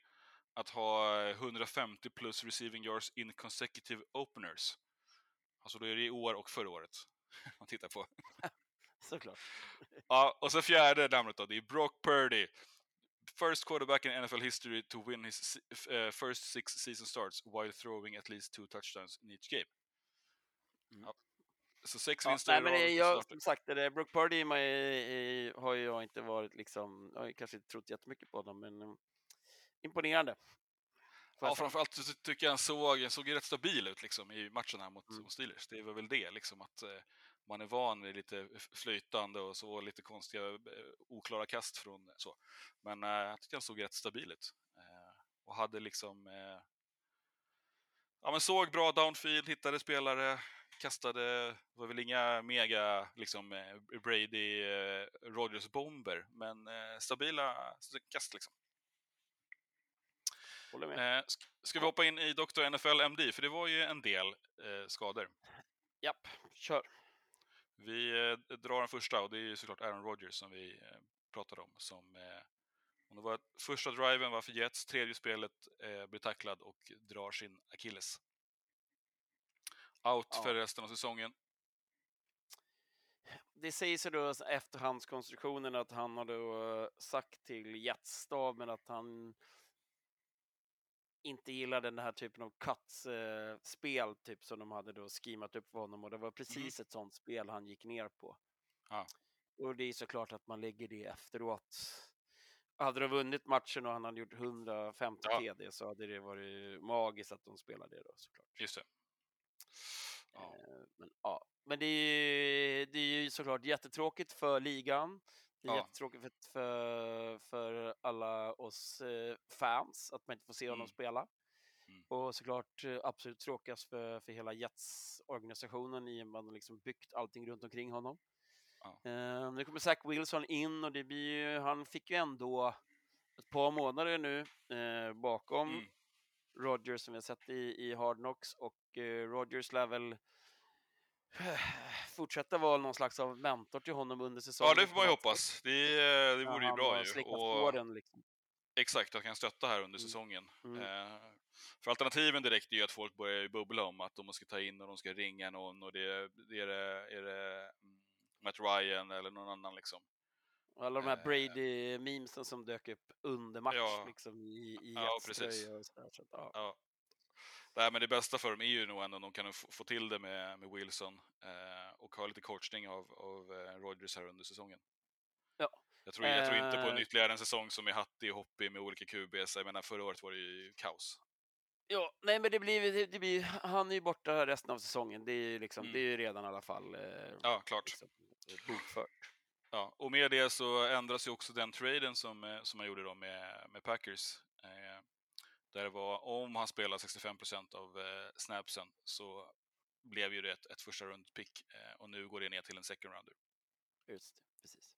att ha eh, 150 plus receiving yards in consecutive openers. Alltså då är det i år och förra året. [laughs] Man tittar på. [laughs]
Såklart.
Ja, och så fjärde namnet då, det är Brock Purdy. First quarterback in NFL history to win his eh, first six season starts while throwing at least two touchdowns in each game.
Mm.
Ja. Så sex
Ja,
vinster
nej,
i
men jag, som sagt, det där, Brook Purdy är är- har jag inte varit liksom, jag har kanske inte trott jättemycket på honom, men eh, imponerande.
Ja, framförallt så tycker jag han såg, såg rätt stabil ut liksom, i matchen här mot,
Mm.
mot Steelers. Det var väl det, liksom, att eh, man är van vid lite flytande och så lite konstiga, eh, oklara kast från så. Men eh, jag tycker han såg rätt stabil ut. Eh, och hade liksom... Ja, men såg bra downfield, hittade spelare, kastade... Var väl inga mega liksom, eh, Brady eh, Rodgers-bomber, men eh, stabila kast liksom.
Håller med.
Eh, sk- ska vi hoppa in i Dr. NFL MD? För det var ju en del eh, skador.
Japp, kör.
Vi eh, drar den första och det är ju såklart Aaron Rodgers som vi eh, pratade om. Som, eh, om det var första driven var för Jets, tredje spelet eh, blir tacklad och drar sin akilles. Out
Ja.
för resten av säsongen.
Det sägs ju då efterhandskonstruktionen att han har då eh, sagt till Jetsstaben att han inte gillade den här typen av cuts-spel typ som de hade då schemat upp för honom och det var precis ett sånt spel han gick ner på.
Ja.
Och det är såklart att man lägger det efteråt. Hade de vunnit matchen och han hade gjort 150
Ja.
TD så hade det varit magiskt att de spelade det då såklart.
Just det. Ja.
Eh, Men, ja. Men det är, det är ju såklart jättetråkigt för ligan. Det är
Ja.
jättetråkigt för, för, för alla oss eh, fans att man inte får se honom
Mm.
spela.
Mm.
Och såklart eh, absolut tråkigast för, för hela Jets-organisationen i och med att man liksom byggt allting runt omkring honom.
Ja.
Eh, nu kommer Zach Wilson in och det blir ju, han fick ju ändå ett par månader nu eh, bakom
Mm.
Rodgers som vi har sett i, i Hard Knocks och eh, Rodgers lär väl [sighs] fortsätta vara någon slags av mentor till honom under säsongen.
ja, det får man ju hoppas. Det, eh, det
Ja,
vore ju
han
bra ju. Och-
håren liksom.
Exakt, att kan stötta här under
Mm.
säsongen.
Mm.
Eh, för alternativen direkt är ju att folk börjar ju bubbla om att de ska ta in och de ska ringa någon och det, det är det, är det mm, Matt Ryan eller någon annan liksom.
Alla de här
Eh,
Brady-memesen som dök upp under match
Ja.
liksom, i, i
Ja, precis.
och sådär. Så ja.
Ja. Nej, men det bästa för dem är ju nog ändå om de kan få, till det med, med Wilson eh, och ha lite coachning av, av eh, Rodgers här under säsongen.
Ja.
Jag tror, jag tror inte på en
Eh.
ytterligare en säsong som är hattig och hoppig med olika QBs. Jag menar, förra året var det ju kaos.
Ja, nej men det blir, det, det blir, han är ju borta resten av säsongen. Det är ju liksom,
Mm.
det är ju redan i alla fall eh,
Ja, klart.
liksom, bokfört.
Ja, och med det så ändras ju också den traden som, eh, som man gjorde då med, med Packers. Eh, där det var, om han spelar 65% av eh, snapsen så blev ju det ett, ett första rundpick eh, och nu går det ner till en second rounder.
Just det, precis.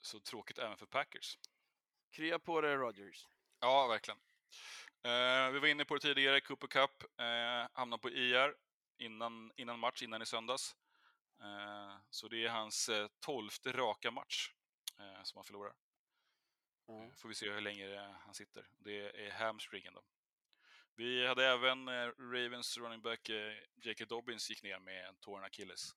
Så tråkigt även för Packers.
Krya på det Rodgers.
Ja, verkligen. Eh, vi var inne på det tidigare, Cooper Cup eh, hamnar på IR innan, innan match, innan i söndags. Eh, så det är hans eh, tolfte raka match eh, som han förlorar.
Ja.
Eh, Får vi se hur länge han sitter. Det är hamstringen då. Vi hade även Ravens running back J.K. Dobbins gick ner med en torn akilles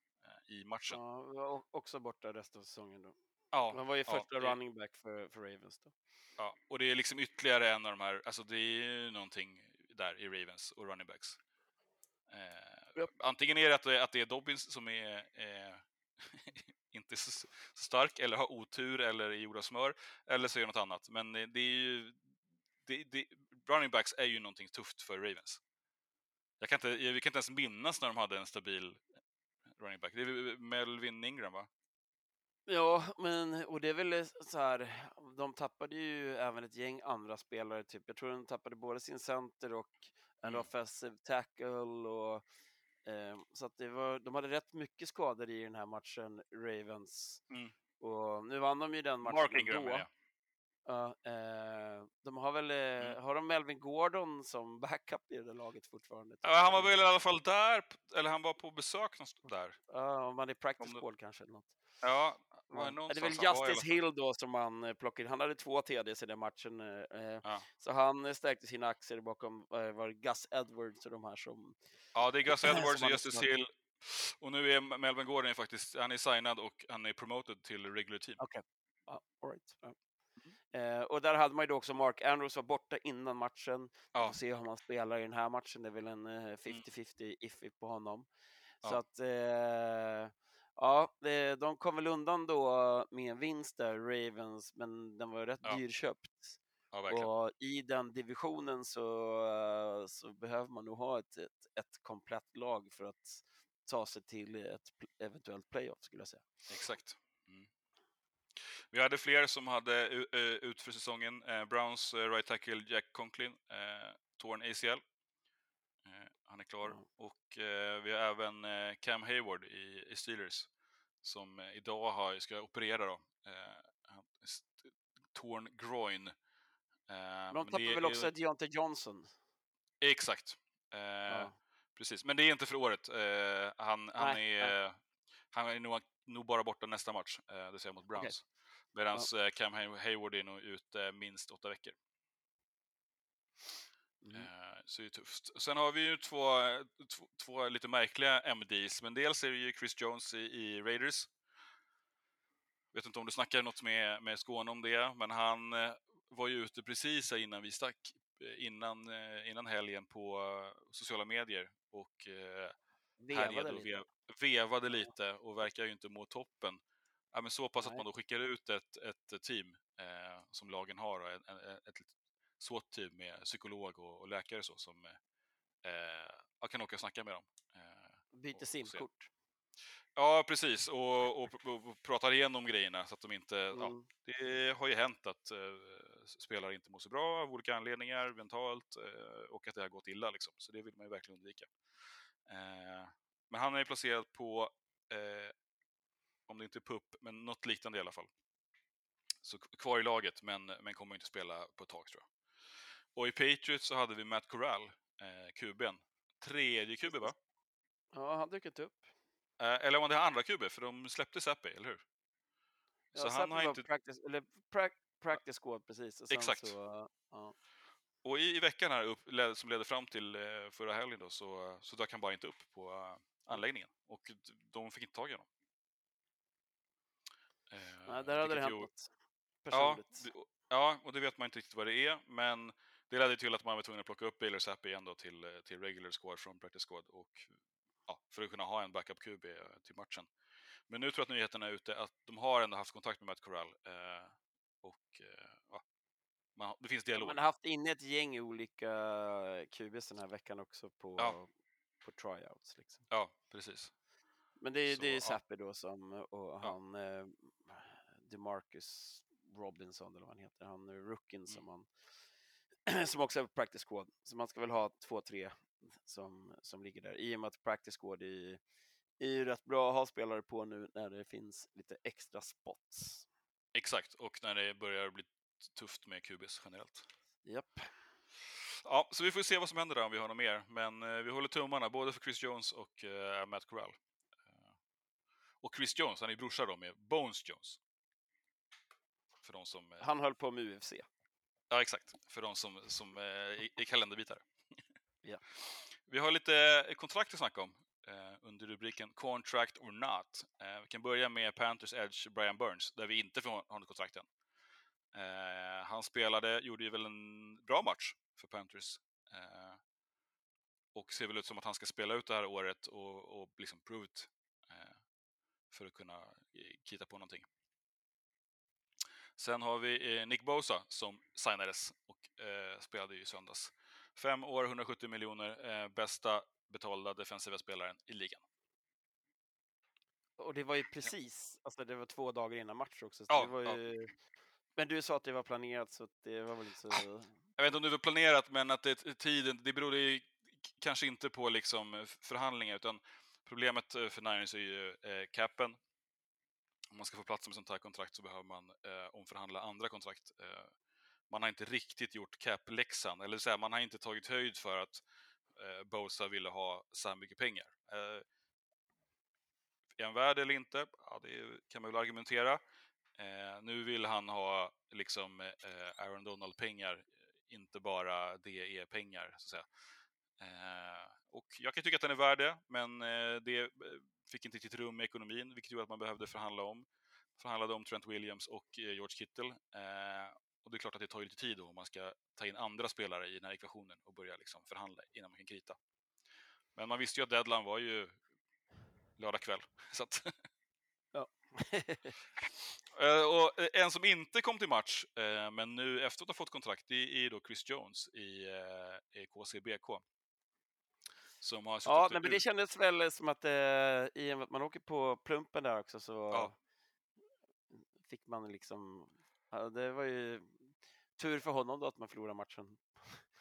i matchen.
Ja, var också borta resten av säsongen då.
Ja,
Han var ju
ja,
första
det-
running back för, för Ravens då.
Ja, och det är liksom ytterligare en av de här, alltså det är ju någonting där i Ravens och running backs. Antingen är det att, det att det är Dobbins som är eh, [laughs] inte så, stark eller har otur eller är gjord av smör, eller så är det något annat. Men det är ju, det, det, running backs är ju någonting tufft för Ravens. Jag kan inte, jag, vi kan inte ens minnas när de hade en stabil running back. Det är Melvin Ingram va?
Ja, men och det är väl eh, så här, de tappade ju även ett gäng andra spelare, typ. Jag tror de tappade både sin center och en
Mm.
offensive tackle och så att det var, de hade rätt mycket skador i den här matchen, Ravens.
Mm.
Och nu vann de ju den matchen
Mark Ingram
ändå. Ja, eh, de har väl, eh,
Mm.
har de Melvin Gordon som [laughs] backup i det laget fortfarande?
Ja, han var väl i alla fall där, eller han var på besök där.
Ja, om man är practice
det-
squad kanske. Eller något.
Ja, var det
Ja, Det är väl
han
Justice Hill då som han eh, plockade. Han hade två TDs i den matchen. eh, eh,
Ja.
Så han stärkte sina aktier bakom eh, var Gus Edwards och de här som...
Ja, det är Gus Edwards [clears throat] och Justice Hill. Och nu är Melvin Gordon är faktiskt, han är signad och han är promoted till regular team.
Ja, all right. ja. Eh, och där hade man ju då också Mark Andrews var borta innan matchen. Vi
Ja.
får se hur han spelar i den här matchen. Det är väl en eh, 50-50 iffy på honom. Så
Ja.
att, eh, ja, de kom väl undan då med en vinst där, Ravens, men den var rätt
Ja.
dyrköpt.
Ja.
Och i den divisionen så, eh, så behöver man nog ha ett, ett, ett komplett lag för att ta sig till ett eventuellt playoff skulle jag säga.
Exakt. Mm. Vi hade fler som hade eh, ut för säsongen. Eh, Browns right tackle Jack Conklin, eh, torn ACL. Eh, han är klar.
Ja.
Och eh, vi har även Cam Hayward i, i Steelers som idag har, ska operera då. Han- torn groin. Eh,
De
men
tappar
det
väl också Deontay Johnson.
Exakt. Eh,
Ja.
Precis, men det är inte för året. Eh, han,
Nej,
är, han är nog, nog bara borta nästa match, det vill säga mot Browns. Medan eh, Cam Hay- Hayward är nog ute minst åtta veckor.
Mm.
Så det är tufft. Sen har vi ju två, två, två lite märkliga MDs, men dels är det ju Chris Jones i, i Raiders. Vet inte om du snackade något med, med Skåne om det, men han var ju ute precis innan vi stack, eh, innan, eh, innan helgen på eh, sociala medier och
Vevade lite.
vev, vevade lite och verkar ju inte må toppen. Ja, men så pass att
Nej.
man då skickar ut ett, ett team eh, som lagen har, en, en, ett SWAT-team med psykolog och, och läkare så, som eh, kan åka och snacka med dem. Eh,
Byter simkort.
ja, precis. Och, och, och, pratar igenom grejerna så att de inte... Ja,
Mm.
det har ju hänt att spelare inte mår så bra av olika anledningar, mentalt, eh, och att det har gått illa. Liksom. Så det vill man ju verkligen undvika. Eh, men han är ju placerad på, eh, om det inte är PUP, men något liknande i alla fall. Så kvar i laget, men, men kommer inte spela på ett tag tror jag. Och i Patriots så hade vi Matt Corral, QB'n. Tredje QB va?
Ja, han dyker upp.
Eh, eller om det är andra QB, för de släppte Zappi, eller hur?
Ja,
Så han har inte...
practice, eller prac, practice squad precis. Och
Exakt.
Så, ja.
Och i, i veckan här upp, led, som ledde fram till eh, förra helgen då, så, så dök han bara inte upp på eh, anläggningen. Och de fick inte tag i honom. Eh,
Nej, där hade det hänt
ju-
något
Ja,
personligt.
det- ja, och det vet man inte riktigt vad det är, men det ledde till att man var tvungen att plocka upp Baylor Zappi igen då till, eh, till regular squad från practice squad och ja, för att kunna ha en backup QB eh, till matchen. Men nu tror jag att nyheterna är ute att de har ändå haft kontakt med Matt Corral eh, och eh, ja, man, det finns dialog.
Man har haft inne ett gäng olika QBs den här veckan också på,
Ja.
på tryouts. Liksom.
Ja, precis.
Men det är,
Så,
det är
ja.
Zappi då som, och han eh, DeMarcus Robinson eller vad han heter, han är rookien
Mm.
som han [clears throat] som också är practice squad. Så man ska väl ha två, tre som, som ligger där. I och med att practice squad är, är ju rätt bra att ha spelare på nu när det finns lite extra spots.
Exakt, och när det börjar bli tufft med QBs generellt.
Japp.
Ja, så vi får se vad som händer där om vi har något mer. Men eh, vi håller tummarna både för Chris Jones och eh, Matt Corral. Eh, och Chris Jones, han är brorsa då med Bones Jones. För de som... Eh,
Han höll på med UFC.
Ja, exakt. För de som, som eh, är är kalenderbitare.
Ja. [laughs]
Vi har lite eh, kontrakt att snacka om eh, Eh, under rubriken Contract or not. Eh, vi kan börja med Panthers Edge Brian Burns, där vi inte får honom kontrakt än. Eh, han spelade, gjorde ju väl en bra match för Panthers. Eh, och ser väl ut som att han ska spela ut det här året och, och liksom prove it. Eh, för att kunna eh, kita på någonting. Sen har vi eh, Nick Bosa som signades och eh, spelade i söndags. Fem år, 170 miljoner, eh, bästa betalda defensiva spelaren i ligan.
Och det var ju precis, alltså det var två dagar innan match också. Så
Ja,
ju... Men du sa att det var planerat så att det var väl inte så...
Jag vet inte om det var planerat, men att det, tiden, det berodde ju kanske inte på liksom förhandlingar, utan problemet eh, för Niners är ju eh, capen. om man ska få plats med sånt här kontrakt så behöver man eh, omförhandla andra kontrakt. Eh, man har inte riktigt gjort cap-läxan, eller säga, man har inte tagit höjd för att eh, Bosa ville ha så här mycket pengar. Eh, är han värd eller inte? Ja, det kan man väl argumentera. Eh, nu vill han ha liksom eh, Aaron Donald-pengar, eh, inte bara DE-pengar, så att säga. Eh, och jag kan tycka att den är värd det, men eh, det eh, fick inte riktigt rum i ekonomin, vilket gjorde att man behövde förhandla om. Förhandlade om Trent Williams och eh, George Kittle. Eh, och det är klart att det tar lite tid då om man ska ta in andra spelare i den här ekvationen och börja liksom förhandla innan man kan krita. Men man visste ju att deadline var ju lördag kväll. [laughs] Så att...
Ja. [laughs]
Eh, och eh, en som inte kom till match, eh, men nu efteråt har fått kontrakt, det är då Chris Jones i, i KCBK. Som har
Ja, nej, men det kändes väl som att eh, i och med att man åker på plumpen där också så
Ja.
fick man liksom... Ja, det var ju tur för honom då att man förlorade matchen.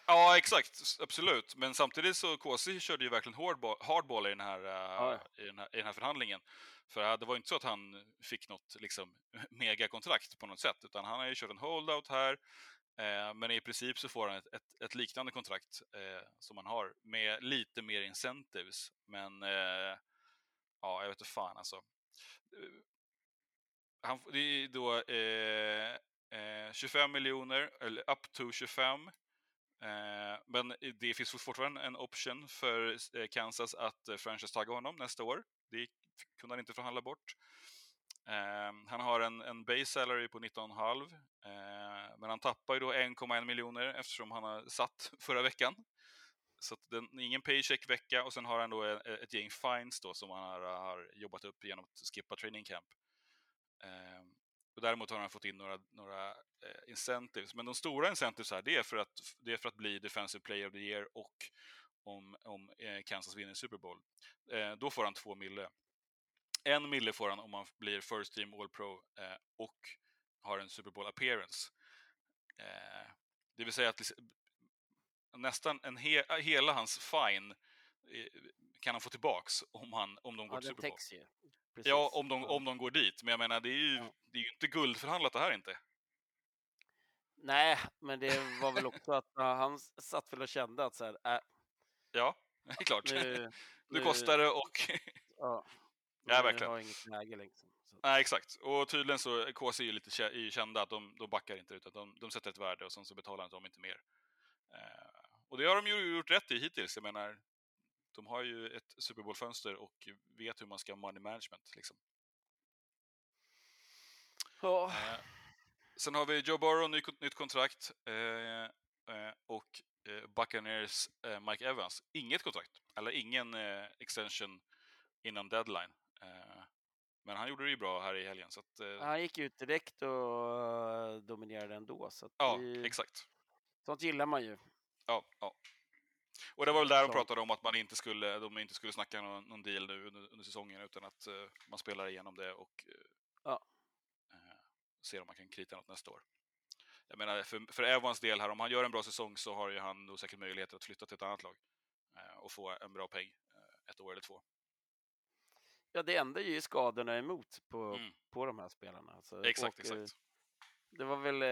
Ja, exakt. Absolut. Men samtidigt så KC körde ju verkligen hardball, hardball i, den här, eh,
Ja,
i, den här, i den här förhandlingen. För eh, det var inte så att han fick något liksom, [laughs] megakontrakt på något sätt, utan han har ju kört en holdout här. Eh, men i princip så får han ett, ett, ett liknande kontrakt eh, som han har, med lite mer incentives. Men eh, ja, jag vet inte fan alltså. Han, det är då eh, 25 miljoner, eller up to 25. Eh, men det finns fortfarande en option för eh, Kansas att eh, franchise-tagga honom nästa år. Det kunde han inte förhandla bort. Eh, han har en, en base salary på 19,5 eh, men han tappar ju då 1,1 miljoner eftersom han har satt [laughs] förra veckan. Så att den, ingen paycheck-vecka och sen har han då ett, ett gäng fines då som han har, har jobbat upp genom att skippa training camp. Ehm, och däremot har han fått in några, några eh, incentives. Men de stora incentives här, det är för att, det är för att bli Defensive Player of the Year och om, om eh, Kansas vinner Super Bowl. Eh, då får han två mille. En mille får han om han blir First Team All Pro eh, och har en Super Bowl appearance. Eh, det vill säga att nästan en he, hela hans fine eh, kan han få tillbaks om, han, om de går
Ja,
till Super Bowl.
Precis.
Ja, om de, om de går dit. Men jag menar, det är ju,
Ja.
det är ju inte guldförhandlat det här inte.
Nej, men det var väl också att han satt väl och kände att så här, äh,
Ja, det är klart.
nu, [laughs]
Nu kostar det och... [laughs]
Ja, [laughs]
Ja, verkligen.
har inget läge liksom. Så.
Nej, exakt. Och tydligen så, KC är ju lite kända att de, de backar inte utan de, de sätter ett värde och sen så betalar de inte mer. Eh, och det har de ju gjort rätt i hittills. Jag menar, de har ju ett Super Bowl-fönster och vet hur man ska ha money management. Liksom. Eh, sen har vi Joe Burrow, ny, nytt kontrakt. Eh, eh, och Buccaneers Mike Evans, inget kontrakt. Eller ingen extension innan deadline. Men han gjorde det ju bra här i helgen. Så att,
han gick ut direkt och dominerade ändå. Så
ja,
det,
exakt.
sånt gillar man ju.
Ja, ja. Och det var väl där de pratade om att man inte skulle, de inte skulle snacka någon, någon deal nu under, under säsongen utan att eh, man spelar igenom det och eh,
Ja.
eh, ser om man kan krita något nästa år. Jag menar, för, för Evans del här, om han gör en bra säsong så har ju han nog säkert möjlighet att flytta till ett annat lag och få en bra peng ett år eller två.
Ja, det enda är ju skadorna emot på,
Mm.
på de här spelarna. Så,
Exakt,
och,
exakt.
Det var väl,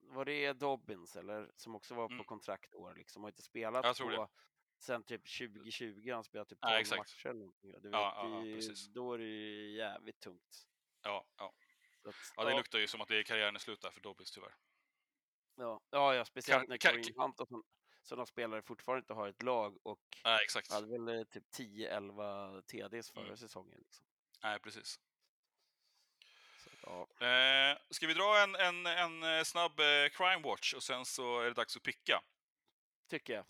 var det Dobbins eller som också var på
Mm.
kontraktår liksom, har inte spelat på
det.
sen typ 2020, han spelat typ
Ja,
12
exakt.
matcher eller någonting. Du vet,
Ja, ja, ja,
det då är det ju jävligt tungt.
Ja, ja.
Att,
ja, det luktar ju som att det är karriären är slut där för Dobbins tyvärr.
ja, ja, ja, speciellt när Kareem Hunt och sån- sådana spelare fortfarande inte har ett lag och
exakt.
hade väl eh, typ 10-11 TDs förra
Mm.
säsongen. Liksom.
Nej, precis.
Ja.
Eh, ska vi dra en, en, en eh, snabb eh, crime watch och sen så är det dags att picka.
Tycker jag.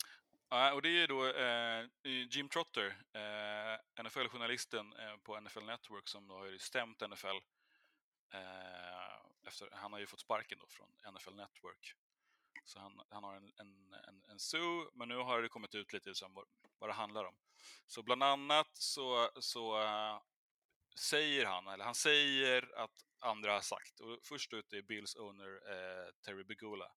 Ja, och det är då eh, Jim Trotter, eh, NFL-journalisten eh, på NFL Network som då har stämt NFL. Eh, efter, han har ju fått sparken då från NFL Network. Så han, han har en, en, en, en sue, men nu har det kommit ut lite som vad, vad det handlar om. Så bland annat så, så eh, säger han, eller han säger att andra har sagt, och först ut är Bills owner eh, Terry Begula,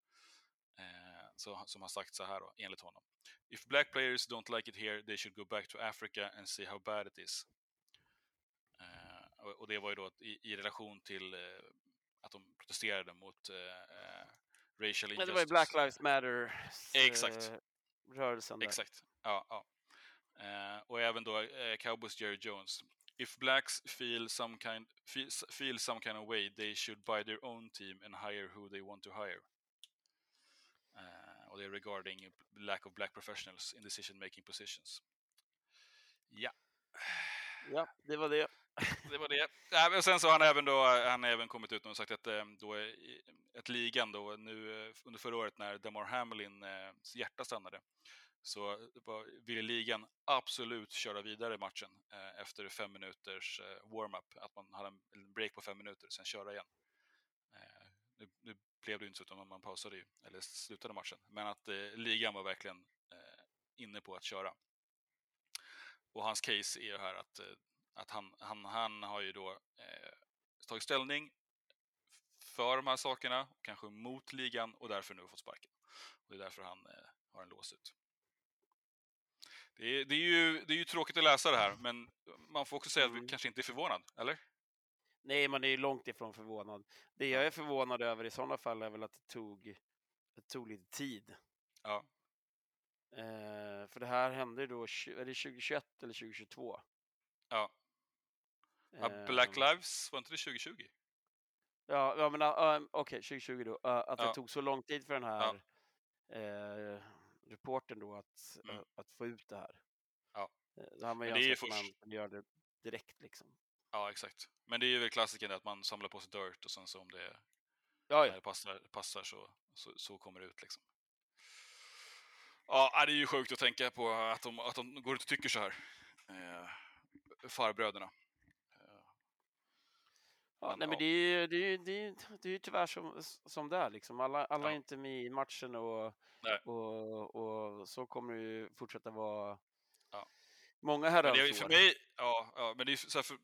eh, så, som har sagt så här då, enligt honom. If black players don't like it here, they should go back to Africa and see how bad it is. Eh, och, och det var ju då i, i relation till eh, att de protesterade mot eh, eh racial injustice.
Men det var ju Black Lives Matter
Exakt.
rörelsen där.
Exakt. Ja, ja. Och även då Cowboys Jerry Jones. If blacks feel some kind feel, some kind of way, they should buy their own team and hire who they want to hire. Eh, och det är regarding lack of black professionals in decision making positions. Ja.
Ja, det var det. [laughs]
Det var det. Ja, sen så har han även, då, han har även kommit ut och sagt att eh, då, ett ligan då, nu eh, under förra året när Demar Hamlins hjärta stannade så eh, ville ligan absolut köra vidare matchen eh, efter fem minuters eh, warm-up. Att man hade en break på fem minuter, sen köra igen. Nu, nu blev det ju inte så, utan man pausade ju, eller slutade matchen. Men att ligan var verkligen inne på att köra. Och hans case är ju här att att han, han, han har ju då eh, tagit ställning för de här sakerna, kanske mot ligan och därför nu fått sparken. Och det är därför han eh, har en lås ut. Det är, det, är ju, det är ju tråkigt att läsa det här, men man får också säga att vi
Mm.
kanske inte är förvånad, eller?
Nej, man är ju långt ifrån förvånad. Det jag är förvånad över i sådana fall är väl att det tog, det tog lite tid.
Ja.
Eh, för det här hände då, är det 2021 eller 2022?
Ja. ja Black
Ehm,
Lives, var inte det 2020?
Ja, ja men uh, okej, 2020 då. Uh, att
Ja.
det tog så lång tid för den här eh, reporten då att,
Mm.
uh, att få ut det här.
Ja.
Eh, Då har man ju man
först-
kunde göra det direkt liksom.
Ja, exakt. Men det är ju väl klassiken att man samlar på sig dirt och sen så om det,
Ja, ja.
det passar, passar så, så, så kommer det ut liksom. Ja, det är ju sjukt att tänka på att de, att de går ut och tycker så här. Eh, farbröderna. Eh,
ja nej, men det är ju det är, ju- det är, det är tyvärr som, som det är liksom. Alla, alla är
Ja.
inte med i matchen och, och, och så kommer det ju fortsätta vara
Ja.
många
är,
herrans
för
år.
mig, ja, ja, men det är så här för,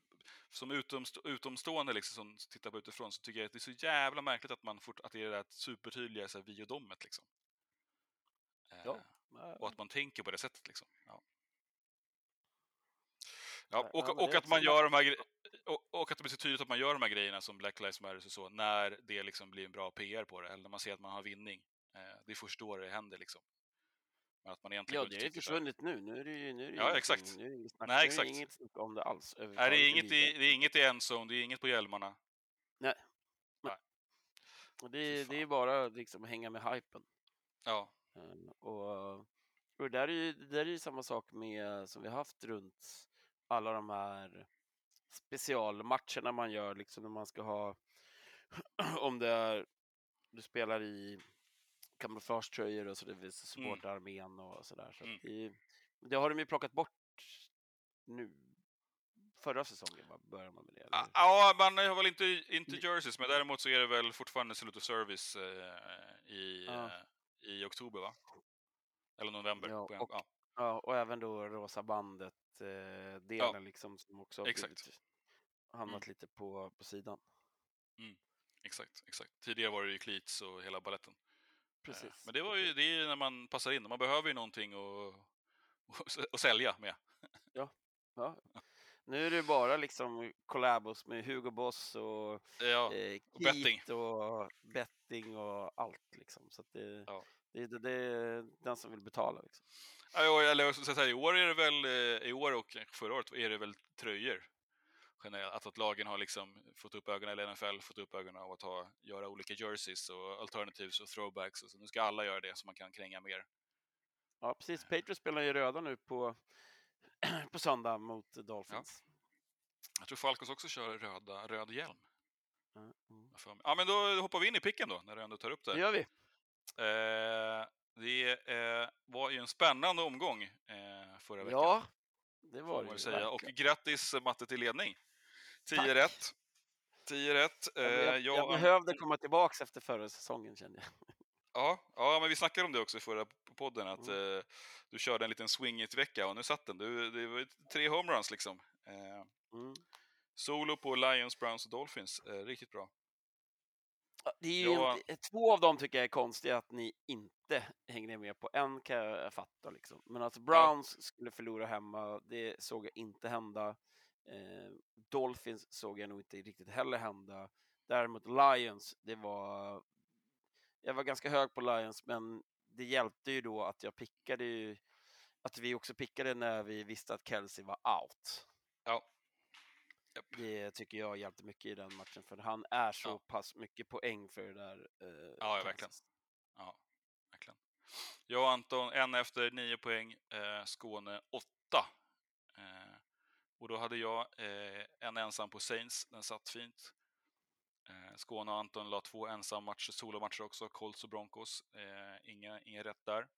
som utomst, utomstående liksom, som tittar på utifrån så tycker jag att det är så jävla märkligt att, man fort, att det är det där supertydliga så här, vi och domet. Liksom. Eh,
Ja.
Och att man tänker på det sättet. Liksom. Ja. Ja, och, och
är
att man gör de här gre- och, och att det blir så tydligt att man gör de här grejerna som Black Lives Matter och så, när det liksom blir en bra PR på det, eller när man ser att man har vinning. Eh, det är först då det händer liksom. Men att man egentligen
Ja, det är ju försvunnit nu. Nu är det ju nu är det
Ja, exakt.
Nu är det inget snack,
Nej,
nu är
exakt.
det inget snack om det alls.
Nej, det är inget i, det är inget i endzone, det är inget på hjälmarna.
Och det, det är bara liksom hänga med hypen.
Ja,
Eh, Och, och där är ju det där är ju samma sak med som vi har haft runt alla de här specialmatcherna man gör, liksom när man ska ha, [clears throat] om det är, du spelar i kamouflagetröjor och så det vill supporta armén och sådär. Så
Mm.
det, det har de ju plockat bort nu. Förra säsongen va, började man med det.
Ja,
eller?
Ja, man har väl inte, inte
Mm.
jerseys, men däremot så är det väl fortfarande Salute of Service eh, i,
Ja.
eh, i oktober, va? Eller november.
Ja, och-
ja.
Ja, och även då Rosa bandet eh, delen liksom som också har blivit, hamnat lite på, på sidan.
Exakt, exakt. Tidigare var det ju cleats och hela balletten. Eh,
Precis.
Men det var ju det är ju när man passar in. Man behöver ju någonting att, [laughs] att, sälja med.
Ja. [laughs] Nu är det bara liksom collabos med Hugo Boss och
Ja,
eh,
och betting.
Och betting och allt liksom. Så det,
Ja.
det, det, det är den som vill betala liksom.
Ja, ja, eller så så här, i år är det väl, eh, i år och förra året är det väl tröjor. Generellt, att, att lagen har liksom fått upp ögonen, eller NFL fått upp ögonen av att ha, göra olika jerseys och alternatives och throwbacks. Och så. Nu ska alla göra det så man kan kränga mer.
Ja, precis. Patriots spelar ju röda nu på, [clears throat] på söndag mot Dolphins.
Jag tror Falcons också kör röda, röd hjälm.
Ja. Mm.
jag. Ja, men då hoppar vi in i picken då, när du ändå tar upp det.
Det gör vi.
Eh, det eh, var ju en spännande omgång eh, förra veckan.
Ja, det var det
säga. Och grattis eh, Matte till ledning. 10
Tack.
rätt. 10 rätt. Eh,
Jag, jag, jag behövde komma tillbaks efter förra säsongen kände jag.
Ja, ja, men vi snackade om det också i förra podden, att
Mm.
eh, du körde en liten swing it vecka och nu satt den. Du, det var tre homeruns liksom. Eh,
Mm.
solo på Lions, Browns och Dolphins. Eh, riktigt bra.
Ja, Det är ju
Ja.
inte, två av dem tycker jag är konstiga att ni inte hängde med på. En kan jag fatta liksom. Men att Browns skulle förlora hemma, det såg jag inte hända. Eh, Dolphins såg jag nog inte riktigt heller hända. Däremot Lions, det var... Jag var ganska hög på Lions, men det hjälpte ju då att jag pickade ju, att vi också pickade när vi visste att Kelsey var out.
Ja.
Det tycker jag hjälpte mycket i den matchen, för han är så
Ja.
pass mycket poäng för det där. Eh,
Ja, ja, verkligen. Ja, verkligen. Jag och Anton, en efter nio poäng, eh, Skåne åtta. Eh, och då hade jag eh, en ensam på Saints, den satt fint. Eh, Skåne och Anton la två ensam matcher, solomatcher också, Colts och Broncos. Eh, inga, inga rätt där.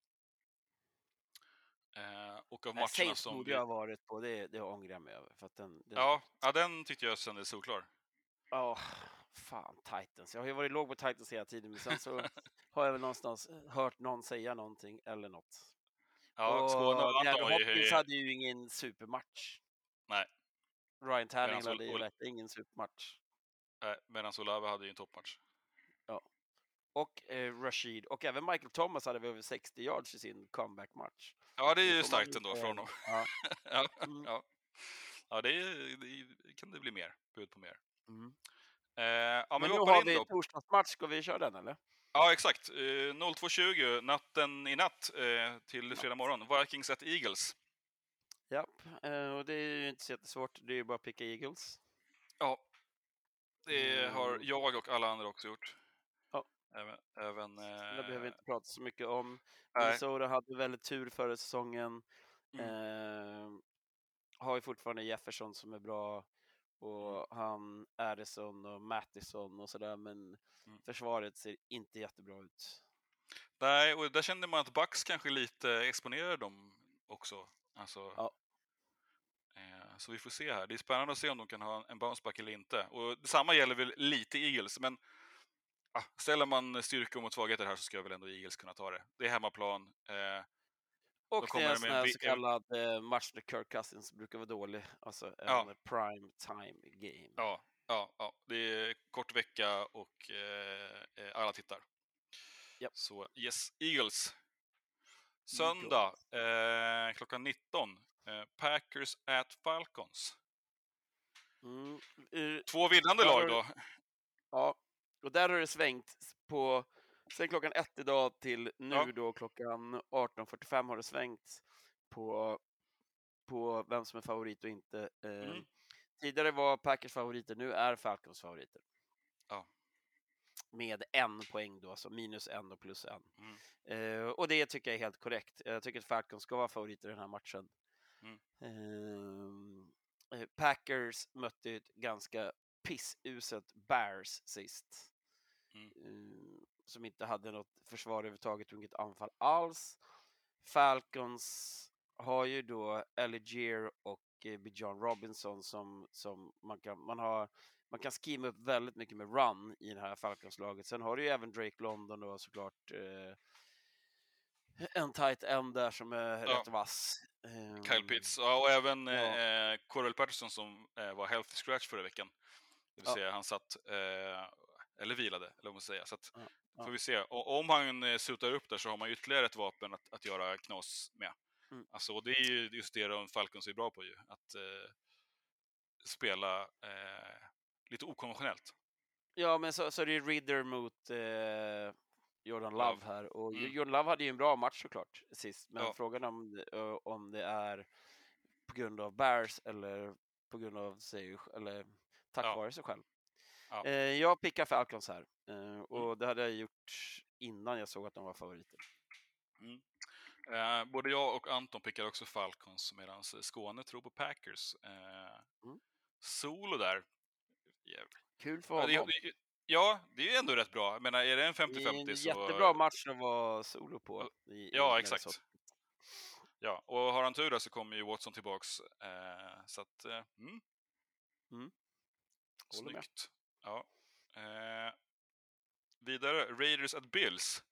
Eh, och av
Nej,
matcherna
Saints
som
borde
vi...
jag ha varit på, det, det ångrar jag mig över. För att den, den,
Ja, ja, den tyckte jag kändes solklar.
Ja, fan Titans. Jag har ju varit låg på Titans hela tiden, men sen så [laughs] har jag väl någonstans hört någon säga någonting eller något.
Ja,
och
Skåne och Anton var ju...
Hade ju ingen supermatch.
Nej.
Ryan
Medan
hade ju
Ol-
verkligen ingen supermatch.
Eh, Medan Olave hade ju en toppmatch.
Och eh, Rashid och även Michael Thomas hade väl över 60 yards i sin comeback-match.
Ja, det är ju starkt ändå från honom. [laughs]
Ja. [laughs]
ja,
Mm.
ja. ja det, är, det kan det bli mer. Bud på mer.
Mm.
Eh, ja, men,
Men nu har vi torsdagsmatch, ska vi köra den eller?
Ja, exakt. Eh, 02.20 natten i natt eh, till fredag morgon. Vikings at Eagles.
Japp, eh, och det är ju inte så jättesvårt, det är ju bara att picka Eagles.
Ja. Det har
Mm.
jag och alla andra också gjort. Även... även
Det
eh,
behöver vi inte prata så mycket om. Minnesota hade väldigt tur förra säsongen.
Mm.
Eh, har ju fortfarande Jefferson som är bra och han Addison och Mattison och sådär men
Mm.
försvaret ser inte jättebra ut.
Nej, och där kände man att Bucks kanske lite exponerade dem också. Alltså,
Ja.
eh, så vi får se här. Det är spännande att se om de kan ha en- en bounceback eller inte. Och detsamma gäller väl lite Eagles, men ah, ställer man styrka mot svagheter här så ska väl ändå Eagles kunna ta det. Det är hemmaplan. Eh,
Och det är en sån här så kallad eh, match där Kirk Cousins brukar vara dålig. Alltså en
Ja.
prime time game.
ja, ja, ja, det är kort vecka och eh, eh, alla tittar.
Japp.
Så yes, Eagles. Söndag eh, klockan 19. Eh, Packers at Falcons.
Mm.
Två vinnande lag då.
Ja, och där har det svängt på sen klockan ett idag till nu
Ja.
då klockan 18.45 har det svängt på, på vem som är favorit och inte. Eh,
Mm.
Tidigare var Packers favoriter, nu är Falcons favoriter.
Ja.
Med en poäng då, alltså minus en och plus en.
Mm.
Eh, och det tycker jag är helt korrekt. Jag tycker att Falcons ska vara favoriter i den här matchen.
Mm.
Ehm, eh, Packers mötte ett ganska pissuselt Bears sist.
Mm.
Eh, som inte hade något försvar överhuvudtaget och inget anfall alls. Falcons har ju då Alligier och eh, Bijan Robinson som, som man kan, man har man kan skima upp väldigt mycket med run i det här Falcons-laget. Sen har du ju även Drake London och såklart eh, en tight end där som är
Ja.
rätt vass. Ehm,
Kyle Pitts. Ja, och även
Ja.
eh, Corell Patterson som eh, var healthy scratch förra veckan. Det vill
Ja.
säga han satt, eh, eller vilade, eller vad man säger. Så att,
Ja, ja.
får vi se. Och, om han eh, sutar upp där så har man ytterligare ett vapen att, att göra knas med.
Mm.
Alltså, det är ju just det de Falcons är bra på ju. Att eh, spela eh, lite okonventionellt.
Ja, men så, så det är Ridder mot eh, Jordan Love,
Love.
här. Och
Mm.
Jordan Love hade ju en bra match såklart sist, men
Ja.
frågan om, om det är på grund av Bears eller på grund av sig eller tack
Ja.
vare sig själv.
Ja.
Eh, jag pickar Falcons här eh, och det hade jag gjort innan jag såg att de var favoriter.
Eh, både jag och Anton pickar också Falcons medan Skåne tror på Packers. Eh,
Mm.
Solo där. Jävlar.
Kul för honom.
ja, det är ju ändå rätt bra. Jag menar, är det en
Det är
50-50
en
så...
jättebra match att vara solo på. I, i
Ja,
Minnesota.
exakt. Ja, och har han tur där så kommer ju Watson tillbaks. Eh, så att, eh, mm.
Mm.
Snyggt. Ja. Eh, vidare, Raiders at Bills.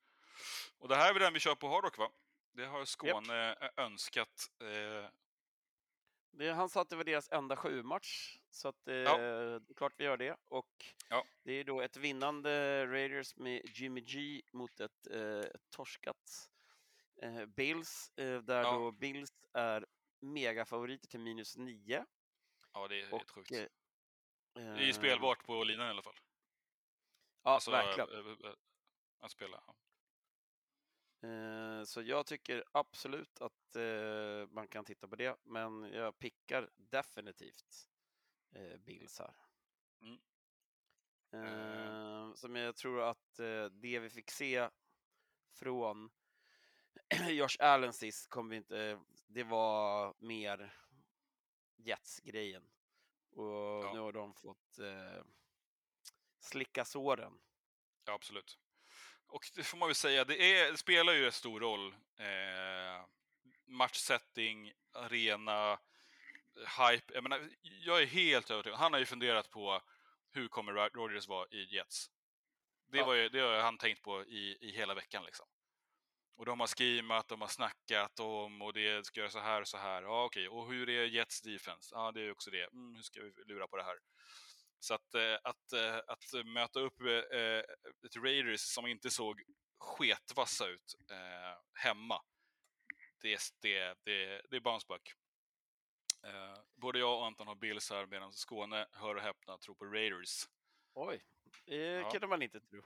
Och det här är väl den vi kör på Hardrock, va? Det har Skåne eh, önskat. Eh,
Det, han sa att det var deras enda sju-match, så att, eh,
Ja.
klart vi gör det. Och
Ja.
det är då ett vinnande Raiders med Jimmy G mot ett, eh, ett torskat eh, Bills, eh, där
Ja.
då Bills är megafavoriter till minus nio.
Ja, det är
Och,
helt sjukt. Det är ju spelbart på linan i alla fall.
Ja,
Alltså,
verkligen.
eh, eh, eh, Att spela.
Så jag tycker absolut att man kan titta på det, men jag pickar definitivt Bills här.
Mm.
Som jag tror att det vi fick se från [clears throat] Josh Allen sist kommer vi inte, det var mer Jets-grejen. Och nu har de fått eh, slicka såren.
Ja, absolut. Och det får man väl säga, det, är, det spelar ju en stor roll. Eh, matchsetting, arena, hype. Jag, menar, jag är helt övertygad. Han har ju funderat på hur kommer Ro- Rodgers vara i Jets. Det,
Ja.
var ju, det har han tänkt på i, i hela veckan. Liksom. Och de har skrimat, de har snackat om och det ska göra så här och så här. Ja, okej. Och hur är Jets defense? Ja, det är också det. Mm, hur ska vi lura på det här? Så att, eh, att, eh, att möta upp eh, ett Raiders som inte såg sketvassa ut hemma, det, är- det, det, det är bounce back. Både jag och Anton har Bills här medan Skåne, hör och häpna, tror på Raiders.
Oj, det
Ja.
kunde man inte tro.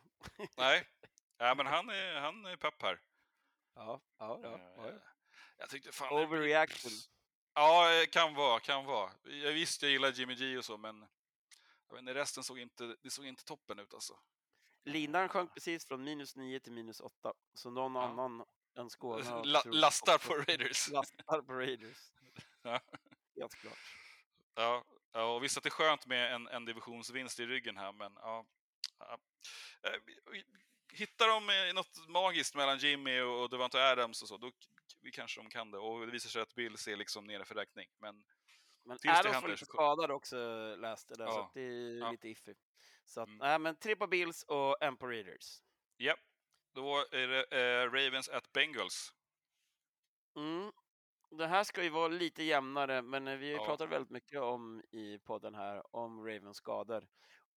Nej, [laughs] ja, men han är, han är pepp här.
Ja, ja, ja. ja,
Eh,
ja.
Jag tyckte fan...
Overreaction.
Ja, eh, kan vara, kan vara. Jag visst, jag gillar Jimmy G och så, men jag vet inte, resten såg inte, det såg inte toppen ut alltså.
Linan sjönk precis från minus 9 till minus 8, så någon
Ja.
annan än Skåne [laughs]
La, [laughs] lastar på Raiders.
Lastar på Raiders. [laughs]
Ja.
Helt klart.
Ja, ja, och visst att det är skönt med en, en divisionsvinst i ryggen här, men ja. ja. Hittar de eh, något magiskt mellan Jimmy och Devonta Adams och så, då kanske de kan det. Och det visar sig att Bills är liksom nere för räkning. Men
Men Adams var lite
så-
skadad också, läste det, så
Ja.
att det är
Ja.
lite iffy. Så att,
Mm.
nej, men tre på Bills och en på Raiders.
ja, då är det eh, Ravens at Bengals.
Mm. Det här ska ju vara lite jämnare, men eh, vi har
Ja.
pratat väldigt mycket om i podden här om Ravens skador.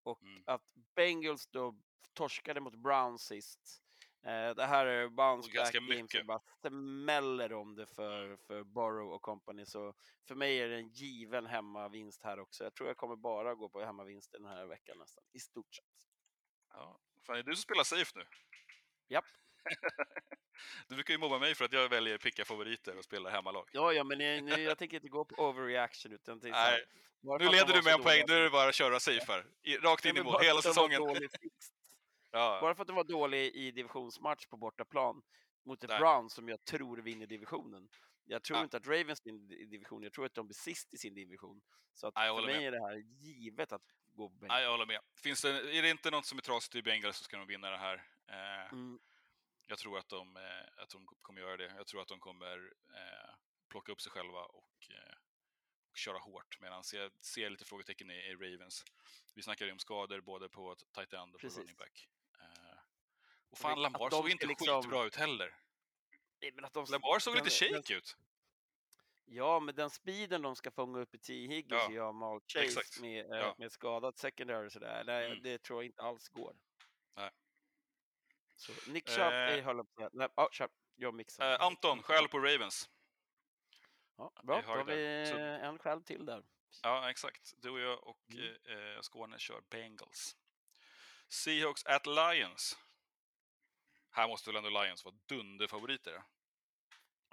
Och
Mm.
att Bengals då torskade mot Browns sist. Eh, det här är bounce back game som bara smäller om det för, för Borrow och company. Så för mig är det en given hemmavinst här också. Jag tror jag kommer bara gå på hemmavinst den här veckan nästan, i stort sett.
Ja. Fan, är det du som spelar safe nu?
Japp.
Du brukar ju mobba mig för att jag väljer picka favoriter och spela hemmalag.
Ja, ja, men nu, jag tänker inte gå på overreaction utan här,
Nej,
bara
nu leder du med en poäng, nu är det bara att köra safe här. Rakt in i mål, hela säsongen. [laughs] Ja,
Bara för att de var dålig i divisionsmatch på bortaplan mot ett. Browns som jag tror vinner divisionen. Jag tror
Ja.
inte att Ravens vinner divisionen, jag tror att de blir sist i sin division. Så att
jag
för mig
med.
är det här givet att gå på
Nej,
Bengals.
jag håller med. Finns det, är det inte något som är trasigt i Bengals så ska de vinna det här. Eh,
Mm,
Jag tror att de, eh, att de kommer göra det. Jag tror att de kommer eh, plocka upp sig själva och, eh, och köra hårt. Medan jag ser lite frågetecken i, i Ravens. Vi snackade ju om skador både på tight end och
Precis.
på running back. Och fan, Lamar såg inte
liksom-
skitbra ut heller.
nej, men att de,
Lamar såg lite shake ut.
Ja, men den speeden de ska fånga upp i T. Higgins
Ja,
och Jamal Chase
exakt.
med,
Ja.
med skadat secondary och sådär, nej,
Mm.
det tror jag inte alls går.
Nej.
Så Nick
Eh.
Chubb, eh, höll jag på. Nej, ja, kör. Jag mixar.
Eh, Anton, skäl på Ravens.
Ja, bra, då
har
vi.
Så-
en själv till där.
Ja, exakt. Du och jag och
Mm.
eh, Skåne kör Bengals. Seahawks at Lions. Här måste väl ändå Lions vara dunderfavoriter?